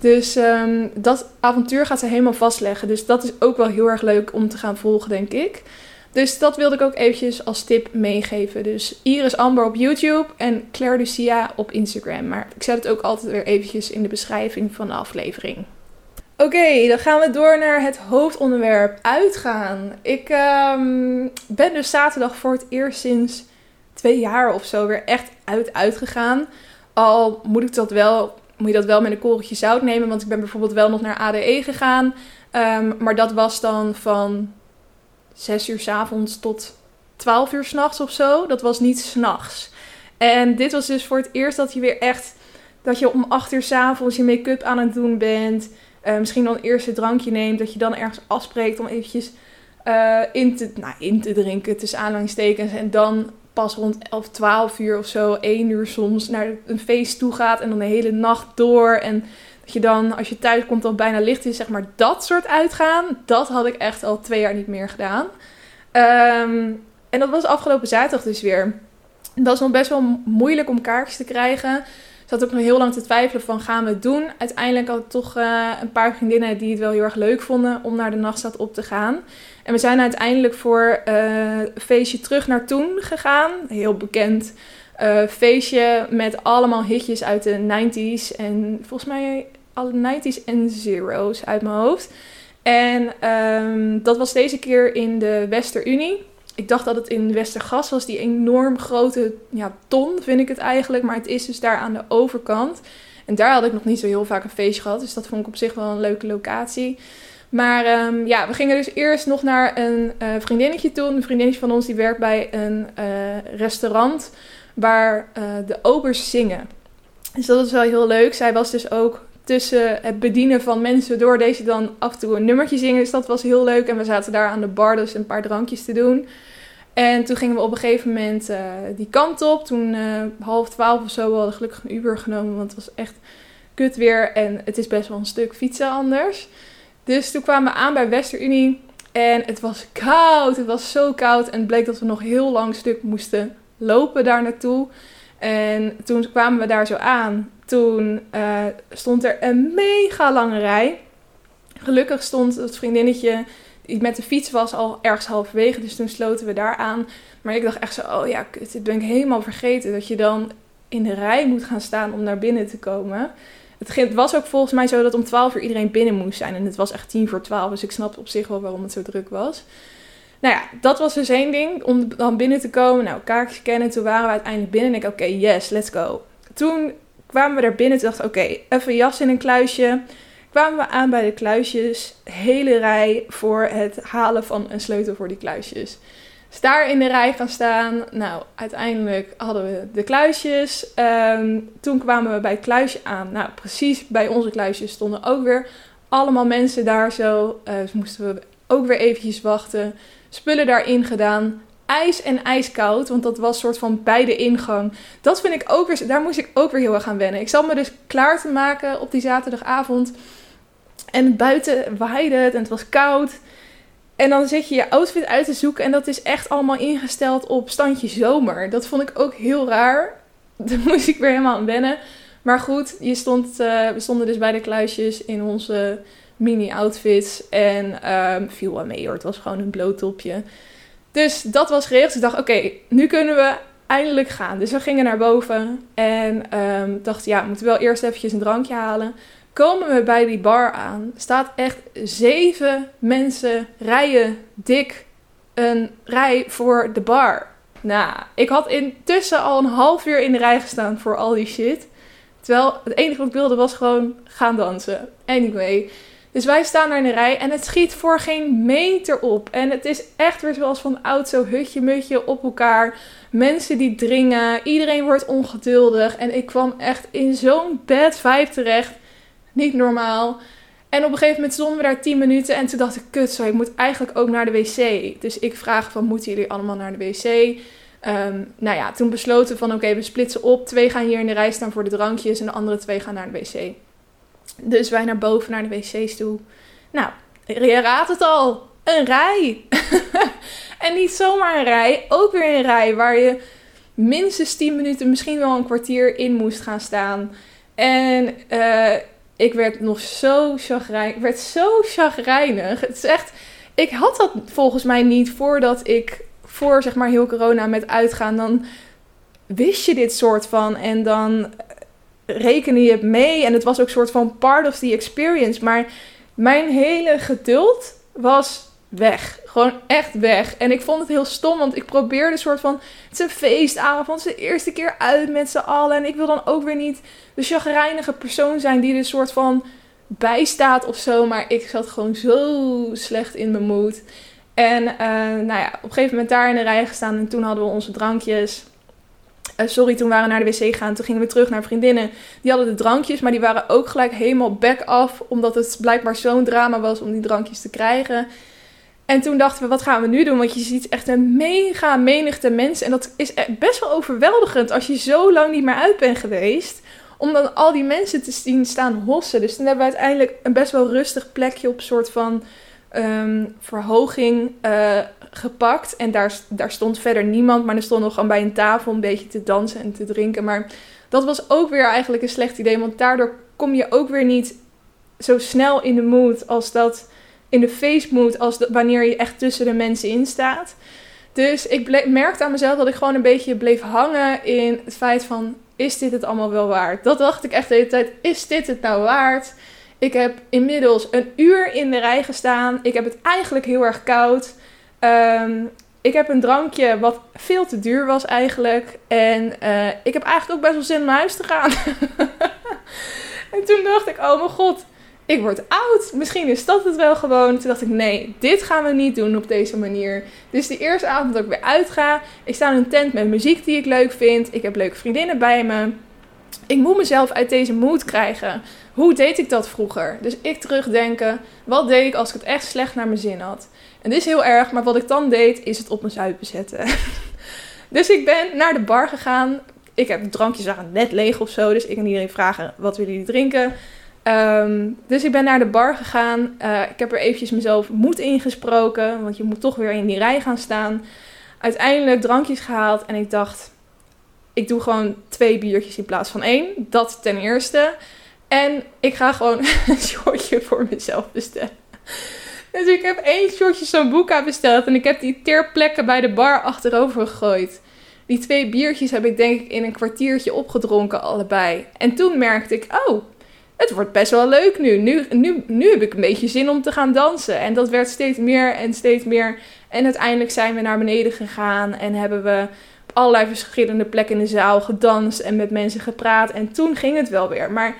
[SPEAKER 1] Dus um, dat avontuur gaat ze helemaal vastleggen. Dus dat is ook wel heel erg leuk om te gaan volgen, denk ik. Dus dat wilde ik ook eventjes als tip meegeven. Dus Iris Amber op YouTube en Claire Lucia op Instagram. Maar ik zet het ook altijd weer eventjes in de beschrijving van de aflevering. Oké, dan gaan we door naar het hoofdonderwerp uitgaan. Ik um, ben dus zaterdag voor het eerst sinds twee jaar of zo weer echt uit uitgegaan. Al moet ik dat wel, moet je dat wel met een korreltje zout nemen. Want ik ben bijvoorbeeld wel nog naar ADE gegaan. Um, maar dat was dan van 6 uur s avonds tot 12 uur s'nachts of zo. Dat was niet s'nachts. En dit was dus voor het eerst dat je weer echt. Dat je om 8 uur s'avonds je make-up aan het doen bent. Uh, misschien dan eerst een drankje neemt. Dat je dan ergens afspreekt om eventjes uh, in, te, nou, in te drinken tussen aanhalingstekens. En dan pas rond 11, 12 uur of zo, 1 uur soms, naar een feest toe gaat en dan de hele nacht door. En dat je dan, als je thuis komt, al bijna licht is, zeg maar dat soort uitgaan. Dat had ik echt al twee jaar niet meer gedaan. Ehm, en dat was afgelopen zaterdag dus weer. Dat is nog best wel moeilijk om kaartjes te krijgen. Ik zat ook nog heel lang te twijfelen van gaan we het doen. Uiteindelijk had ik toch uh, een paar vriendinnen die het wel heel erg leuk vonden om naar de nachtstad op te gaan. En we zijn uiteindelijk voor uh, feestje terug naar toen gegaan. Heel bekend uh, feestje met allemaal hitjes uit de 90s. En volgens mij alle 90s en zero's uit mijn hoofd. En um, dat was deze keer in de Westerunie. Ik dacht dat het in Westergas was, die enorm grote ja, ton vind ik het eigenlijk. Maar het is dus daar aan de overkant. En daar had ik nog niet zo heel vaak een feestje gehad. Dus dat vond ik op zich wel een leuke locatie. Maar um, ja, we gingen dus eerst nog naar een uh, vriendinnetje toe. Een vriendinnetje van ons die werkt bij een uh, restaurant waar uh, de obers zingen. Dus dat was wel heel leuk. Zij was dus ook tussen het bedienen van mensen door deze dan af en toe een nummertje zingen. Dus dat was heel leuk. En we zaten daar aan de bar dus een paar drankjes te doen. En toen gingen we op een gegeven moment uh, die kant op. Toen uh, half twaalf of zo, we hadden gelukkig een Uber genomen. Want het was echt kut weer. En het is best wel een stuk fietsen anders. Dus toen kwamen we aan bij Westerunie. En het was koud. Het was zo koud. En het bleek dat we nog heel lang stuk moesten lopen daar naartoe. En toen kwamen we daar zo aan. Toen uh, stond er een mega lange rij. Gelukkig stond het vriendinnetje die met de fiets was al ergens halverwege. Dus toen sloten we daar aan. Maar ik dacht echt zo, oh ja, kut, dit ben ik helemaal vergeten. Dat je dan in de rij moet gaan staan om naar binnen te komen. Het was ook volgens mij zo dat om 12 uur iedereen binnen moest zijn. En het was echt 10 voor 12. Dus ik snap op zich wel waarom het zo druk was. Nou ja, dat was dus één ding. Om dan binnen te komen. Nou, kaartjes kennen. Toen waren we uiteindelijk binnen. En ik, oké, yes, let's go. Toen kwamen we daar binnen. Toen dacht oké, even jas in een kluisje. Kwamen we aan bij de kluisjes. Hele rij voor het halen van een sleutel voor die kluisjes. Dus daar in de rij gaan staan. Nou, uiteindelijk hadden we de kluisjes. Um, toen kwamen we bij het kluisje aan. Nou, precies bij onze kluisjes stonden ook weer allemaal mensen daar zo. Uh, dus moesten we ook weer eventjes wachten. Spullen daarin gedaan. Ijs en ijskoud, want dat was soort van bij de ingang. Dat vind ik ook weer, daar moest ik ook weer heel erg aan wennen. Ik zat me dus klaar te maken op die zaterdagavond. En buiten waaide het en het was koud. En dan zit je je outfit uit te zoeken en dat is echt allemaal ingesteld op standje zomer. Dat vond ik ook heel raar. *laughs* Daar moest ik weer helemaal aan wennen. Maar goed, je stond, uh, we stonden dus bij de kluisjes in onze mini-outfits. En um, viel wel mee hoor, het was gewoon een bloot topje. Dus dat was geregeld. Dus ik dacht, oké, nu kunnen we eindelijk gaan. Dus we gingen naar boven en um, dachten, ja, we moeten wel eerst eventjes een drankje halen. Komen we bij die bar aan, staat echt zeven mensen rijen dik een rij voor de bar. Nou, ik had intussen al een half uur in de rij gestaan voor al die shit. Terwijl het enige wat ik wilde was gewoon gaan dansen. Anyway, dus wij staan daar in de rij en het schiet voor geen meter op. En het is echt weer zoals van oud zo hutje mutje op elkaar. Mensen die dringen, iedereen wordt ongeduldig. En ik kwam echt in zo'n bad vibe terecht. Niet normaal. En op een gegeven moment stonden we daar 10 minuten en toen dacht ik, kut zo, ik moet eigenlijk ook naar de wc. Dus ik vraag van, moeten jullie allemaal naar de wc? Um, nou ja, toen besloten van, oké, we splitsen op. Twee gaan hier in de rij staan voor de drankjes en de andere twee gaan naar de wc. Dus wij naar boven naar de wc's toe. Nou, je raadt het al. Een rij. *laughs* en niet zomaar een rij, ook weer een rij waar je minstens 10 minuten, misschien wel een kwartier in moest gaan staan. En uh, ik werd nog zo chagrijnig. Ik werd zo chagrijnig. Het is echt. Ik had dat volgens mij niet voordat ik voor zeg maar heel corona met uitgaan. Dan wist je dit soort van. En dan rekende je mee. En het was ook soort van part of the experience. Maar mijn hele geduld was weg. Gewoon echt weg. En ik vond het heel stom, want ik probeerde een soort van... Het is een feestavond, het is de eerste keer uit met z'n allen. En ik wil dan ook weer niet de chagrijnige persoon zijn die er soort van bijstaat of zo. Maar ik zat gewoon zo slecht in mijn moed. En uh, nou ja, op een gegeven moment daar in de rij gestaan. En toen hadden we onze drankjes. Uh, sorry, toen waren we naar de wc gegaan. Toen gingen we terug naar vriendinnen. Die hadden de drankjes, maar die waren ook gelijk helemaal back af. Omdat het blijkbaar zo'n drama was om die drankjes te krijgen. En toen dachten we, wat gaan we nu doen? Want je ziet echt een mega menigte mensen. En dat is best wel overweldigend als je zo lang niet meer uit bent geweest. Om dan al die mensen te zien staan hossen. Dus toen hebben we uiteindelijk een best wel rustig plekje op soort van ehm, verhoging uh, gepakt. En daar, daar stond verder niemand. Maar er stond nog gewoon bij een tafel een beetje te dansen en te drinken. Maar dat was ook weer eigenlijk een slecht idee. Want daardoor kom je ook weer niet zo snel in de mood als dat in de face mood als wanneer je echt tussen de mensen in staat. Dus ik merkte aan mezelf dat ik gewoon een beetje bleef hangen in het feit van... is dit het allemaal wel waard? Dat dacht ik echt de hele tijd, is dit het nou waard? Ik heb inmiddels een uur in de rij gestaan. Ik heb het eigenlijk heel erg koud. Ehm, ik heb een drankje wat veel te duur was eigenlijk. En uh, ik heb eigenlijk ook best wel zin om naar huis te gaan. *laughs* en toen dacht ik, oh mijn god ik word oud. Misschien is dat het wel gewoon. Toen dacht ik, nee, dit gaan we niet doen op deze manier. Dus de eerste avond dat ik weer uitga. Ik sta in een tent met muziek die ik leuk vind. Ik heb leuke vriendinnen bij me. Ik moet mezelf uit deze mood krijgen. Hoe deed ik dat vroeger? Dus ik terugdenken. Wat deed ik als ik het echt slecht naar mijn zin had? En dit is heel erg, maar wat ik dan deed, is het op mijn zuipen zetten. *laughs* dus ik ben naar de bar gegaan. Ik heb drankjes aan net leeg of zo. Dus ik kan iedereen vragen: wat willen jullie drinken? Ehm, dus ik ben naar de bar gegaan. Uh, ik heb er eventjes mezelf moed ingesproken, want je moet toch weer in die rij gaan staan. Uiteindelijk drankjes gehaald en ik dacht, ik doe gewoon twee biertjes in plaats van één. Dat ten eerste. En ik ga gewoon *laughs* een shotje voor mezelf bestellen. Dus ik heb één shotje Sambuca besteld en ik heb die ter plekke bij de bar achterover gegooid. Die twee biertjes heb ik denk ik in een kwartiertje opgedronken allebei. En toen merkte ik, oh, het wordt best wel leuk nu. nu. Nu, nu heb ik een beetje zin om te gaan dansen. En dat werd steeds meer en steeds meer. En uiteindelijk zijn we naar beneden gegaan en hebben we allerlei verschillende plekken in de zaal gedanst en met mensen gepraat. En toen ging het wel weer. Maar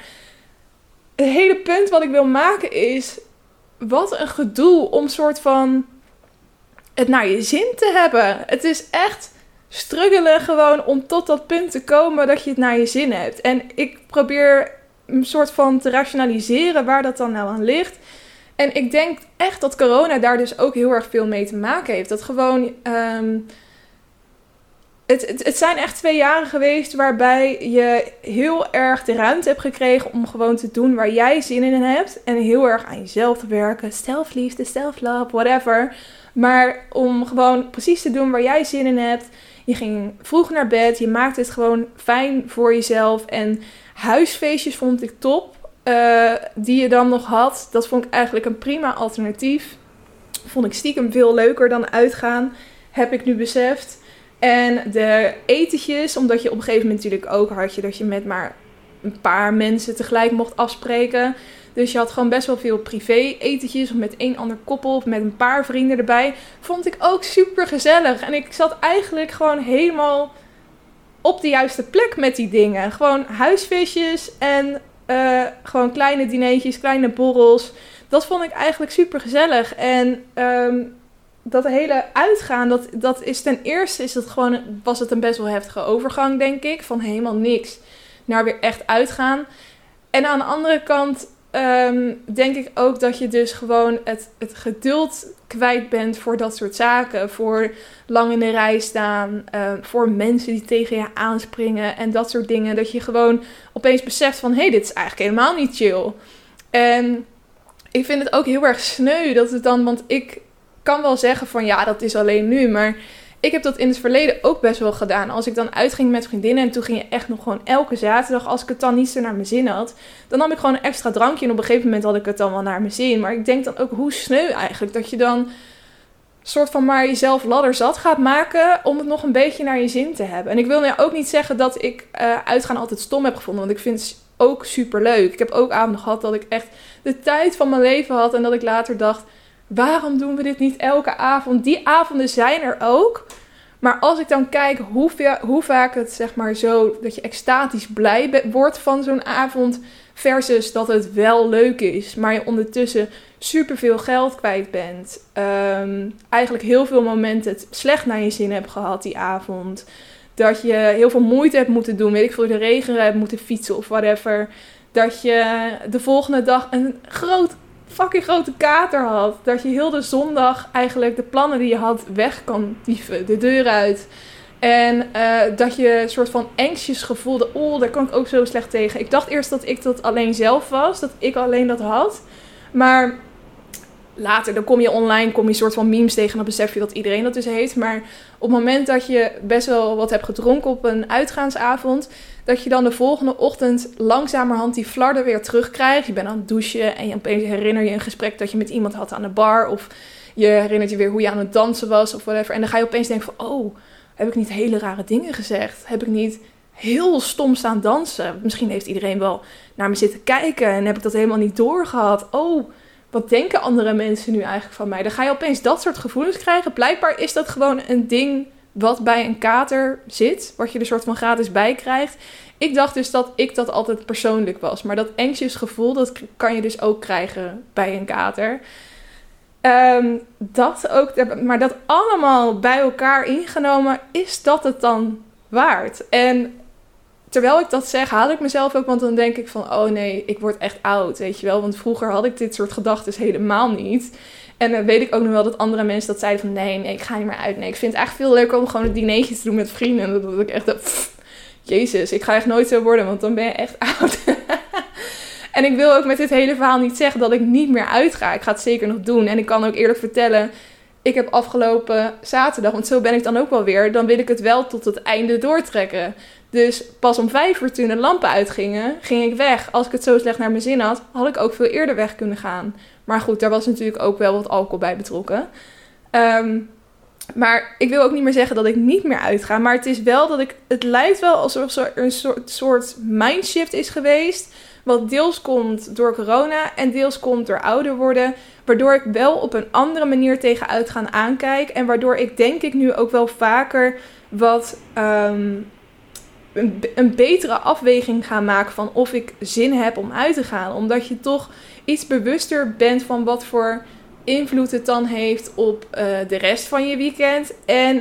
[SPEAKER 1] het hele punt wat ik wil maken is: wat een gedoe om soort van het naar je zin te hebben. Het is echt struggelen gewoon om tot dat punt te komen dat je het naar je zin hebt. En ik probeer een soort van te rationaliseren waar dat dan nou aan ligt. En ik denk echt dat corona daar dus ook heel erg veel mee te maken heeft. Dat gewoon. Ehm, het, het, zijn echt twee jaren geweest waarbij je heel erg de ruimte hebt gekregen om gewoon te doen waar jij zin in hebt. En heel erg aan jezelf te werken. Self-liefde, self-love, whatever. Maar om gewoon precies te doen waar jij zin in hebt. Je ging vroeg naar bed. Je maakte het gewoon fijn voor jezelf. En Huisfeestjes vond ik top. Uh, die je dan nog had. Dat vond ik eigenlijk een prima alternatief. Vond ik stiekem veel leuker dan uitgaan. Heb ik nu beseft. En de etentjes, omdat je op een gegeven moment natuurlijk ook had je dat je met maar een paar mensen tegelijk mocht afspreken. Dus je had gewoon best wel veel privé etentjes of met één ander koppel of met een paar vrienden erbij. Vond ik ook super gezellig. En ik zat eigenlijk gewoon helemaal op de juiste plek met die dingen. Gewoon huisvisjes en uh, gewoon kleine dineetjes, kleine borrels. Dat vond ik eigenlijk super gezellig. En um, dat hele uitgaan, dat, dat is ten eerste is het gewoon, was het een best wel heftige overgang, denk ik. Van helemaal niks naar weer echt uitgaan. En aan de andere kant Ehm, denk ik ook dat je dus gewoon het, het geduld kwijt bent voor dat soort zaken. Voor lang in de rij staan, ehm, voor mensen die tegen je aanspringen en dat soort dingen. Dat je gewoon opeens beseft van, hé, hey, dit is eigenlijk helemaal niet chill. En ik vind het ook heel erg sneu dat het dan, want ik kan wel zeggen van, ja, dat is alleen nu, maar ik heb dat in het verleden ook best wel gedaan. Als ik dan uitging met vriendinnen en toen ging je echt nog gewoon elke zaterdag, als ik het dan niet zo naar mijn zin had, dan nam ik gewoon een extra drankje en op een gegeven moment had ik het dan wel naar mijn zin. Maar ik denk dan ook hoe sneu eigenlijk dat je dan soort van maar jezelf ladder zat gaat maken om het nog een beetje naar je zin te hebben. En ik wil nou ook niet zeggen dat ik uh, uitgaan altijd stom heb gevonden, want ik vind ook super leuk. Ik heb ook avonden gehad dat ik echt de tijd van mijn leven had en dat ik later dacht waarom doen we dit niet elke avond? Die avonden zijn er ook. Maar als ik dan kijk hoe, hoe vaak het zeg maar zo dat je extatisch blij wordt van zo'n avond. Versus dat het wel leuk is, maar je ondertussen superveel geld kwijt bent. Um, eigenlijk heel veel momenten het slecht naar je zin hebt gehad die avond. Dat je heel veel moeite hebt moeten doen. Weet ik veel, de regen hebt moeten fietsen of whatever. Dat je de volgende dag een groot fucking grote kater had. Dat je heel de zondag eigenlijk de plannen die je had weg kan dieven, de deur uit. En uh, dat je een soort van anxious gevoelde, oh, daar kan ik ook zo slecht tegen. Ik dacht eerst dat ik dat alleen zelf was, dat ik alleen dat had. Maar later, dan kom je online, kom je een soort van memes tegen en dan besef je dat iedereen dat dus heeft. Maar op het moment dat je best wel wat hebt gedronken op een uitgaansavond, dat je dan de volgende ochtend langzamerhand die flarden weer terugkrijgt. Je bent aan het douchen en je opeens herinner je een gesprek dat je met iemand had aan de bar. Of je herinnert je weer hoe je aan het dansen was of whatever. En dan ga je opeens denken van, oh, heb ik niet hele rare dingen gezegd? Heb ik niet heel stom staan dansen? Misschien heeft iedereen wel naar me zitten kijken en heb ik dat helemaal niet doorgehad. Oh, wat denken andere mensen nu eigenlijk van mij? Dan ga je opeens dat soort gevoelens krijgen. Blijkbaar is dat gewoon een ding wat bij een kater zit, wat je er soort van gratis bij krijgt. Ik dacht dus dat ik dat altijd persoonlijk was. Maar dat anxious gevoel, dat kan je dus ook krijgen bij een kater. Ehm, dat ook, maar dat allemaal bij elkaar ingenomen, is dat het dan waard? En terwijl ik dat zeg, haal ik mezelf ook, want dan denk ik van, oh nee, ik word echt oud, weet je wel. Want vroeger had ik dit soort gedachten helemaal niet. En dan weet ik ook nog wel dat andere mensen dat zeiden van, nee, nee, ik ga niet meer uit. Nee, ik vind het eigenlijk veel leuker om gewoon een dinertje te doen met vrienden. En dat ik echt, jezus, ik ga echt nooit zo worden, want dan ben je echt *laughs* oud. en ik wil ook met dit hele verhaal niet zeggen dat ik niet meer uitga. Ik ga het zeker nog doen. En ik kan ook eerlijk vertellen, ik heb afgelopen zaterdag, want zo ben ik dan ook wel weer, dan wil ik het wel tot het einde doortrekken. Dus pas om vijf uur toen de lampen uitgingen, ging ik weg. Als ik het zo slecht naar mijn zin had, had ik ook veel eerder weg kunnen gaan. Maar goed, daar was natuurlijk ook wel wat alcohol bij betrokken. Ehm, maar ik wil ook niet meer zeggen dat ik niet meer uitga. Maar het is wel dat ik. Het lijkt wel alsof er een soort, soort mindshift is geweest. Wat deels komt door corona en deels komt door ouder worden. Waardoor ik wel op een andere manier tegen uitgaan aankijk. En waardoor ik denk ik nu ook wel vaker wat ehm, een, betere afweging ga maken van of ik zin heb om uit te gaan. Omdat je toch iets bewuster bent van wat voor invloed het dan heeft op uh, de rest van je weekend. En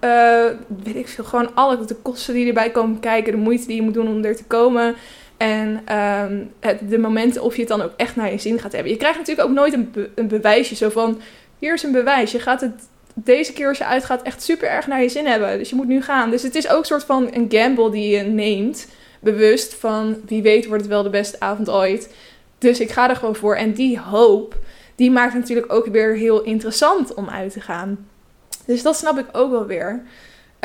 [SPEAKER 1] uh, weet ik veel, gewoon alle de kosten die erbij komen kijken, de moeite die je moet doen om er te komen. En um, het, de momenten of je het dan ook echt naar je zin gaat hebben. Je krijgt natuurlijk ook nooit een, een bewijsje zo van: hier is een bewijs. Je gaat het deze keer als je uitgaat echt super erg naar je zin hebben. Dus je moet nu gaan. Dus het is ook een soort van een gamble die je neemt. Bewust van wie weet wordt het wel de beste avond ooit. Dus ik ga er gewoon voor. En die hoop, die maakt natuurlijk ook weer heel interessant om uit te gaan. Dus dat snap ik ook wel weer.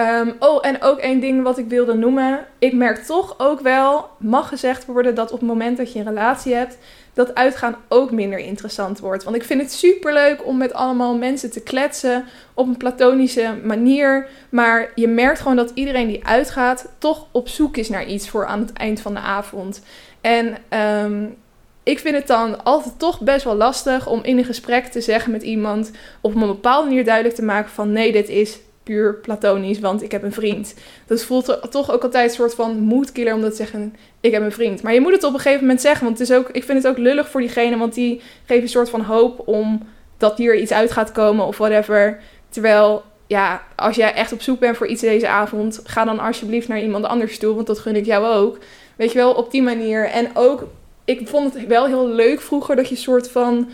[SPEAKER 1] Um, oh, en ook één ding wat ik wilde noemen. Ik merk toch ook wel, mag gezegd worden, dat op het moment dat je een relatie hebt, dat uitgaan ook minder interessant wordt. Want ik vind het super leuk om met allemaal mensen te kletsen op een platonische manier. Maar je merkt gewoon dat iedereen die uitgaat toch op zoek is naar iets voor aan het eind van de avond. En um, ik vind het dan altijd toch best wel lastig om in een gesprek te zeggen met iemand op een bepaalde manier duidelijk te maken van nee, dit is puur platonisch, want ik heb een vriend. Dat voelt toch ook altijd een soort van moedkiller om dat te zeggen, ik heb een vriend. Maar je moet het op een gegeven moment zeggen, want het is ook, ik vind het ook lullig voor diegene, want die geeft een soort van hoop om dat hier iets uit gaat komen of whatever. Terwijl, ja, als jij echt op zoek bent voor iets deze avond, ga dan alsjeblieft naar iemand anders toe, want dat gun ik jou ook. Weet je wel, op die manier. En ook, ik vond het wel heel leuk vroeger dat je soort van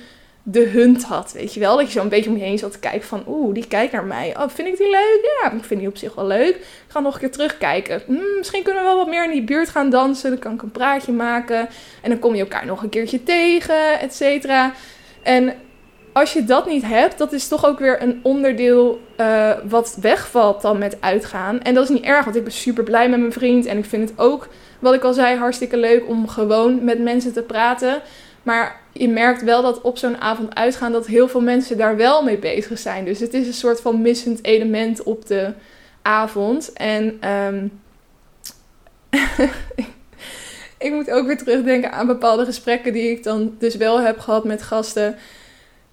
[SPEAKER 1] de hunt had, weet je wel. Dat je zo een beetje om je heen zat te kijken van, oeh, die kijkt naar mij. Oh, vind ik die leuk? Ja, ik vind die op zich wel leuk. Ik ga nog een keer terugkijken. Hm, misschien kunnen we wel wat meer in die buurt gaan dansen. Dan kan ik een praatje maken. En dan kom je elkaar nog een keertje tegen, et cetera. En als je dat niet hebt, dat is toch ook weer een onderdeel uh, wat wegvalt dan met uitgaan. En dat is niet erg, want ik ben super blij met mijn vriend. En ik vind het ook, wat ik al zei, hartstikke leuk om gewoon met mensen te praten. Maar je merkt wel dat op zo'n avond uitgaan dat heel veel mensen daar wel mee bezig zijn. Dus het is een soort van missend element op de avond. En um, *laughs* ik moet ook weer terugdenken aan bepaalde gesprekken die ik dan dus wel heb gehad met gasten.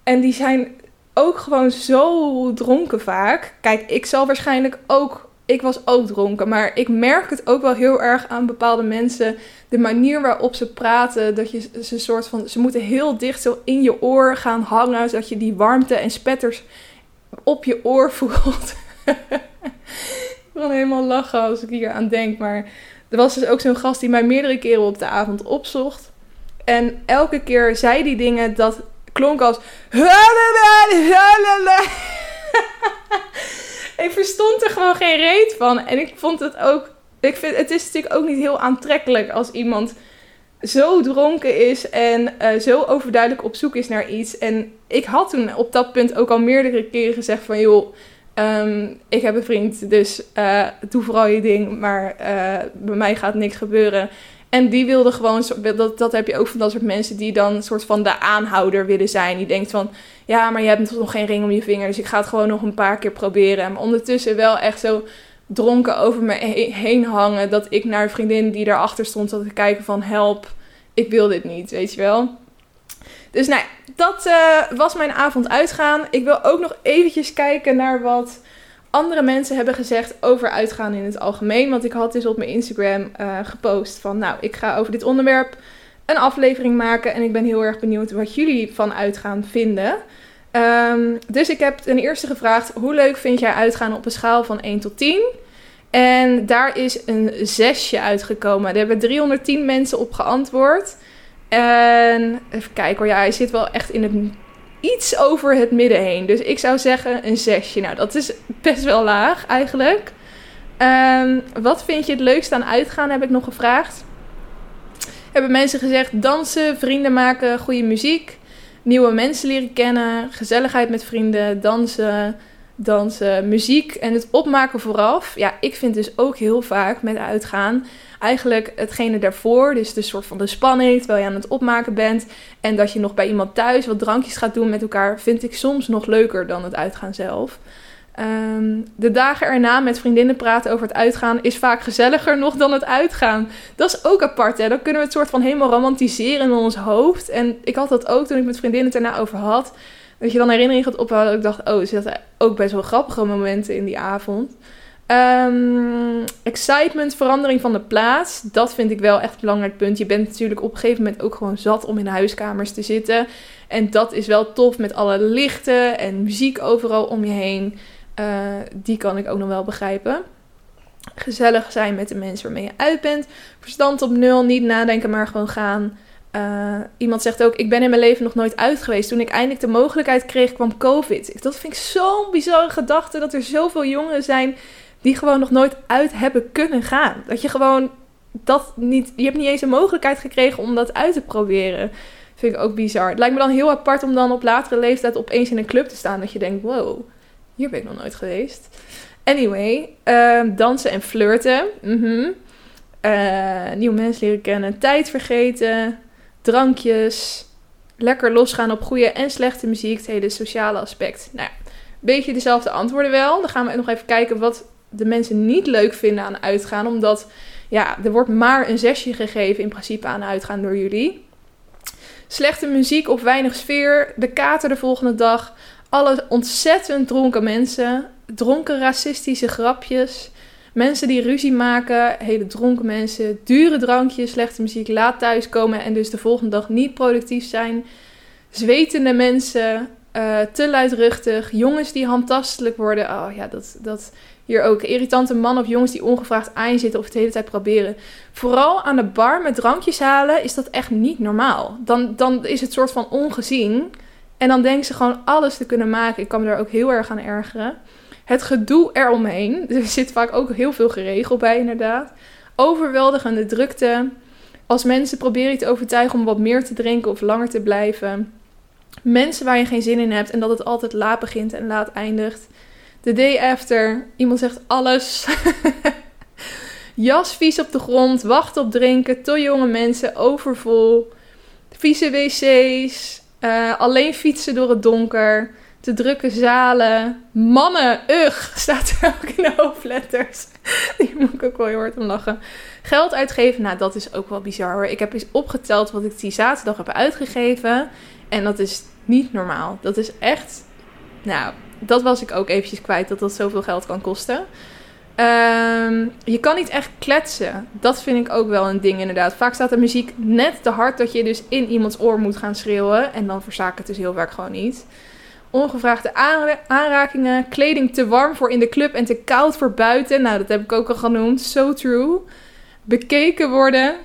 [SPEAKER 1] En die zijn ook gewoon zo dronken vaak. Kijk, ik zal waarschijnlijk ook ik was ook dronken. Maar ik merk het ook wel heel erg aan bepaalde mensen. De manier waarop ze praten. Dat je ze een soort van. Ze moeten heel dicht zo in je oor gaan hangen. Zodat je die warmte en spetters op je oor *laughs* voelt. ik wil helemaal lachen als ik hier aan denk. Maar er was dus ook zo'n gast die mij meerdere keren op de avond opzocht. En elke keer zei die dingen dat klonk als. *laughs* ik verstond er gewoon geen reet van. En ik vond het ook. Ik vind, het is natuurlijk ook niet heel aantrekkelijk als iemand zo dronken is en uh, zo overduidelijk op zoek is naar iets. En ik had toen op dat punt ook al meerdere keren gezegd van joh, um, ik heb een vriend, dus uh, doe vooral je ding, maar uh, bij mij gaat niks gebeuren. En die wilde gewoon, dat, dat heb je ook van dat soort mensen die dan een soort van de aanhouder willen zijn. Die denkt van, ja, maar je hebt nog geen ring om je vinger, dus ik ga het gewoon nog een paar keer proberen. Maar ondertussen wel echt zo dronken over me heen hangen. Dat ik naar een vriendin die daarachter stond zat te kijken van help, ik wil dit niet, weet je wel. Dus nou dat uh, was mijn avond uitgaan. Ik wil ook nog eventjes kijken naar wat andere mensen hebben gezegd over uitgaan in het algemeen. Want ik had dus op mijn Instagram uh, gepost van nou, ik ga over dit onderwerp een aflevering maken. En ik ben heel erg benieuwd wat jullie van uitgaan vinden. Um, dus ik heb ten eerste gevraagd: hoe leuk vind jij uitgaan op een schaal van 1 tot 10? En daar is een zesje uitgekomen. Er hebben 310 mensen op geantwoord. En even kijken hoor, ja, hij zit wel echt in het iets over het midden heen. Dus ik zou zeggen een zesje. Nou, dat is best wel laag eigenlijk. Um, wat vind je het leukst aan uitgaan, heb ik nog gevraagd. Hebben mensen gezegd dansen, vrienden maken, goede muziek, nieuwe mensen leren kennen, gezelligheid met vrienden, dansen, dansen, muziek en het opmaken vooraf. Ja, ik vind dus ook heel vaak met uitgaan eigenlijk hetgene daarvoor, dus de soort van de spanning terwijl je aan het opmaken bent en dat je nog bij iemand thuis wat drankjes gaat doen met elkaar, vind ik soms nog leuker dan het uitgaan zelf. Um, de dagen erna met vriendinnen praten over het uitgaan is vaak gezelliger nog dan het uitgaan. Dat is ook apart, hè? Dan kunnen we het soort van helemaal romantiseren in ons hoofd. En ik had dat ook toen ik met vriendinnen het erna over had. Dat je dan herinnering gaat ophalen. Ik dacht, oh, ze hadden ook best wel grappige momenten in die avond. Um, excitement, verandering van de plaats. Dat vind ik wel echt een belangrijk punt. Je bent natuurlijk op een gegeven moment ook gewoon zat om in huiskamers te zitten. En dat is wel tof met alle lichten en muziek overal om je heen. Uh, die kan ik ook nog wel begrijpen. Gezellig zijn met de mensen waarmee je uit bent. Verstand op nul, niet nadenken, maar gewoon gaan. Uh, iemand zegt ook: Ik ben in mijn leven nog nooit uit geweest. Toen ik eindelijk de mogelijkheid kreeg, kwam COVID. Dat vind ik zo'n bizarre gedachte dat er zoveel jongeren zijn die gewoon nog nooit uit hebben kunnen gaan. Dat je gewoon dat niet. Je hebt niet eens een mogelijkheid gekregen om dat uit te proberen. Vind ik ook bizar. Het lijkt me dan heel apart om dan op latere leeftijd opeens in een club te staan. Dat je denkt: wow, hier ben ik nog nooit geweest. Anyway, uh, dansen en flirten. Mm -hmm. uh, nieuwe mensen leren kennen. Tijd vergeten. Drankjes. Lekker losgaan op goede en slechte muziek. Het hele sociale aspect. Nou ja, beetje dezelfde antwoorden wel. Dan gaan we nog even kijken wat de mensen niet leuk vinden aan uitgaan. Omdat ja, er wordt maar een zesje gegeven in principe aan uitgaan door jullie. Slechte muziek of weinig sfeer. De kater de volgende dag. Alle ontzettend dronken mensen. Dronken racistische grapjes. Mensen die ruzie maken. Hele dronken mensen. Dure drankjes, slechte muziek. Laat thuiskomen en dus de volgende dag niet productief zijn. Zwetende mensen. Uh, te luidruchtig. Jongens die handtastelijk worden. Oh ja, dat, dat hier ook. Irritante mannen of jongens die ongevraagd aan zitten of het de hele tijd proberen. Vooral aan de bar met drankjes halen is dat echt niet normaal. Dan, dan is het soort van ongezien. En dan denken ze gewoon alles te kunnen maken. Ik kan me daar ook heel erg aan ergeren. Het gedoe eromheen. *laughs* Er zit vaak ook heel veel geregeld bij, inderdaad. Overweldigende drukte. Als mensen proberen je te overtuigen om wat meer te drinken of langer te blijven. Mensen waar je geen zin in hebt en dat het altijd laat begint en laat eindigt. De day after, iemand zegt alles. *laughs* Jas vies op de grond, wachten op drinken, te jonge mensen, overvol. Vieze wc's, uh, alleen fietsen door het donker, te drukke zalen. Mannen, ugh, *laughs* staat er ook in de hoofdletters. *laughs* Die moet ik ook wel heel hard om lachen. Geld uitgeven, nou dat is ook wel bizar hoor. Ik heb eens opgeteld wat ik die zaterdag heb uitgegeven. En dat is niet normaal. Dat is echt, nou, dat was ik ook eventjes kwijt, dat dat zoveel geld kan kosten. Um, je kan niet echt kletsen. Dat vind ik ook wel een ding inderdaad. Vaak staat de muziek net te hard dat je dus in iemands oor moet gaan schreeuwen. En dan verzaakt het dus heel vaak gewoon niet. Ongevraagde aanrakingen. Kleding te warm voor in de club en te koud voor buiten. Nou, dat heb ik ook al genoemd. So true. Bekeken worden.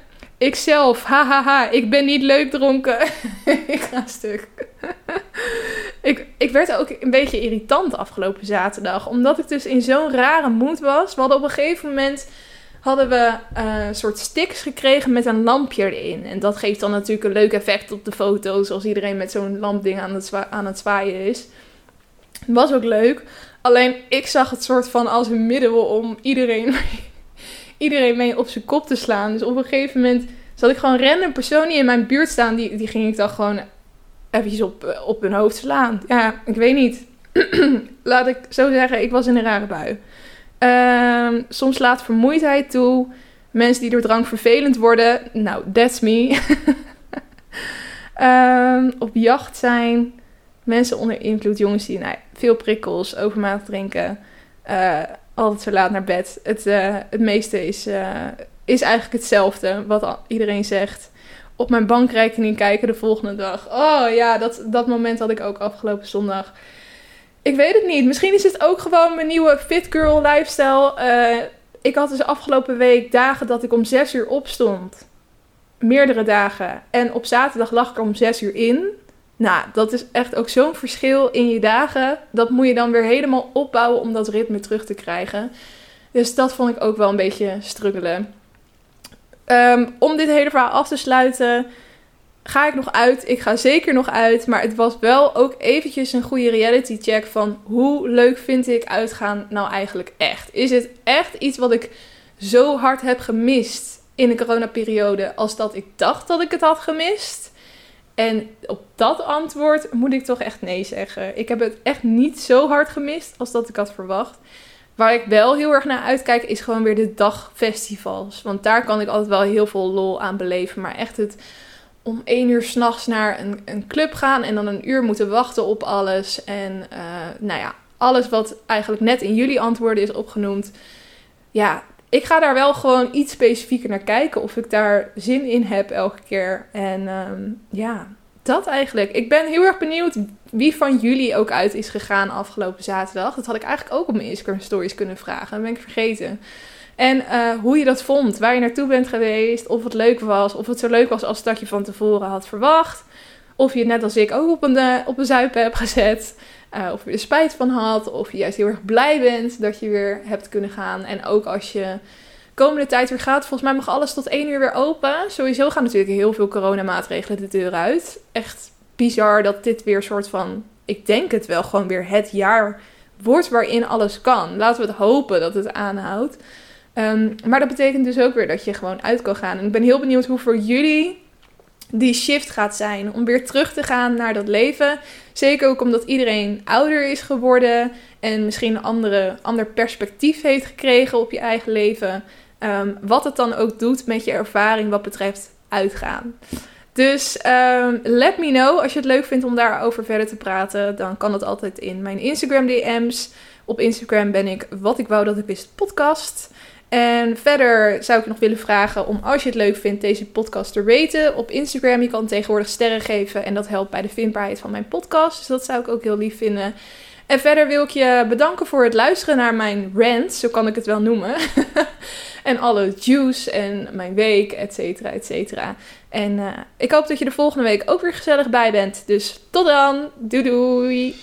[SPEAKER 1] Ikzelf, hahaha, ik ben niet leuk dronken. *laughs* ik ga stuk. ik, ik werd ook een beetje irritant afgelopen zaterdag. Omdat ik dus in zo'n rare moed was. We hadden op een gegeven moment hadden we uh, een soort sticks gekregen met een lampje erin. En dat geeft dan natuurlijk een leuk effect op de foto's. Als iedereen met zo'n lampding aan het, aan het zwaaien is. Was ook leuk. Alleen ik zag het soort van als een middel om iedereen, iedereen mee op zijn kop te slaan. Dus op een gegeven moment zat ik gewoon random persoon die in mijn buurt staan. Die, die ging ik dan gewoon eventjes op, eh, op hun hoofd slaan. Ja, ik weet niet. *clears throat* Laat ik zo zeggen, ik was in een rare bui. Um, soms laat vermoeidheid toe. Mensen die door drank vervelend worden. Nou, that's me. um, *laughs* op jacht zijn. Mensen onder invloed. Jongens die nou, veel prikkels, overmatig drinken. Uh, altijd zo laat naar bed. Het, uh, het meeste is, uh, is eigenlijk hetzelfde. Wat iedereen zegt. Op mijn bankrekening kijken de volgende dag. Oh ja, dat, dat moment had ik ook afgelopen zondag. Ik weet het niet. Misschien is het ook gewoon mijn nieuwe fit girl lifestyle. Uh, ik had dus afgelopen week dagen dat ik om 6 uur opstond. Meerdere dagen. En op zaterdag lag ik om 6 uur in. Nou, dat is echt ook zo'n verschil in je dagen. Dat moet je dan weer helemaal opbouwen om dat ritme terug te krijgen. Dus dat vond ik ook wel een beetje struggelen. Um, om dit hele verhaal af te sluiten ga ik nog uit? Ik ga zeker nog uit. Maar het was wel ook eventjes een goede reality check van hoe leuk vind ik uitgaan nou eigenlijk echt? Is het echt iets wat ik zo hard heb gemist in de coronaperiode als dat ik dacht dat ik het had gemist? En op dat antwoord moet ik toch echt nee zeggen. Ik heb het echt niet zo hard gemist als dat ik had verwacht. Waar ik wel heel erg naar uitkijk is gewoon weer de dagfestivals. Want daar kan ik altijd wel heel veel lol aan beleven. Maar echt het om één uur s'nachts naar een, een club gaan en dan een uur moeten wachten op alles. En uh, nou ja, alles wat eigenlijk net in jullie antwoorden is opgenoemd. Ja, ik ga daar wel gewoon iets specifieker naar kijken of ik daar zin in heb elke keer. En um, ja, dat eigenlijk. Ik ben heel erg benieuwd wie van jullie ook uit is gegaan afgelopen zaterdag. Dat had ik eigenlijk ook op mijn Instagram stories kunnen vragen. Dat ben ik vergeten. En uh, hoe je dat vond, waar je naartoe bent geweest, of het leuk was, of het zo leuk was als dat je van tevoren had verwacht. Of je net als ik ook op een, uh, op een zuipen hebt gezet. Uh, of je er spijt van had, of je juist heel erg blij bent dat je weer hebt kunnen gaan. En ook als je komende tijd weer gaat, volgens mij mag alles tot één uur weer open. Sowieso gaan natuurlijk heel veel coronamaatregelen de deur uit. Echt bizar dat dit weer soort van, ik denk het wel, gewoon weer het jaar wordt waarin alles kan. Laten we het hopen dat het aanhoudt. Um, maar dat betekent dus ook weer dat je gewoon uit kan gaan. En ik ben heel benieuwd hoe voor jullie die shift gaat zijn. Om weer terug te gaan naar dat leven. Zeker ook omdat iedereen ouder is geworden. En misschien een andere, ander perspectief heeft gekregen op je eigen leven. Um, wat het dan ook doet met je ervaring wat betreft uitgaan. Dus um, let me know als je het leuk vindt om daarover verder te praten. Dan kan dat altijd in mijn Instagram DM's. Op Instagram ben ik wat ik wou dat ik wist podcast. En verder zou ik nog willen vragen om, als je het leuk vindt, deze podcast te raten op Instagram. Je kan tegenwoordig sterren geven en dat helpt bij de vindbaarheid van mijn podcast. Dus dat zou ik ook heel lief vinden. En verder wil ik je bedanken voor het luisteren naar mijn rant, zo kan ik het wel noemen. *laughs* en alle juice en mijn week, et cetera, et cetera. En uh, ik hoop dat je de volgende week ook weer gezellig bij bent. Dus tot dan. Doei doei.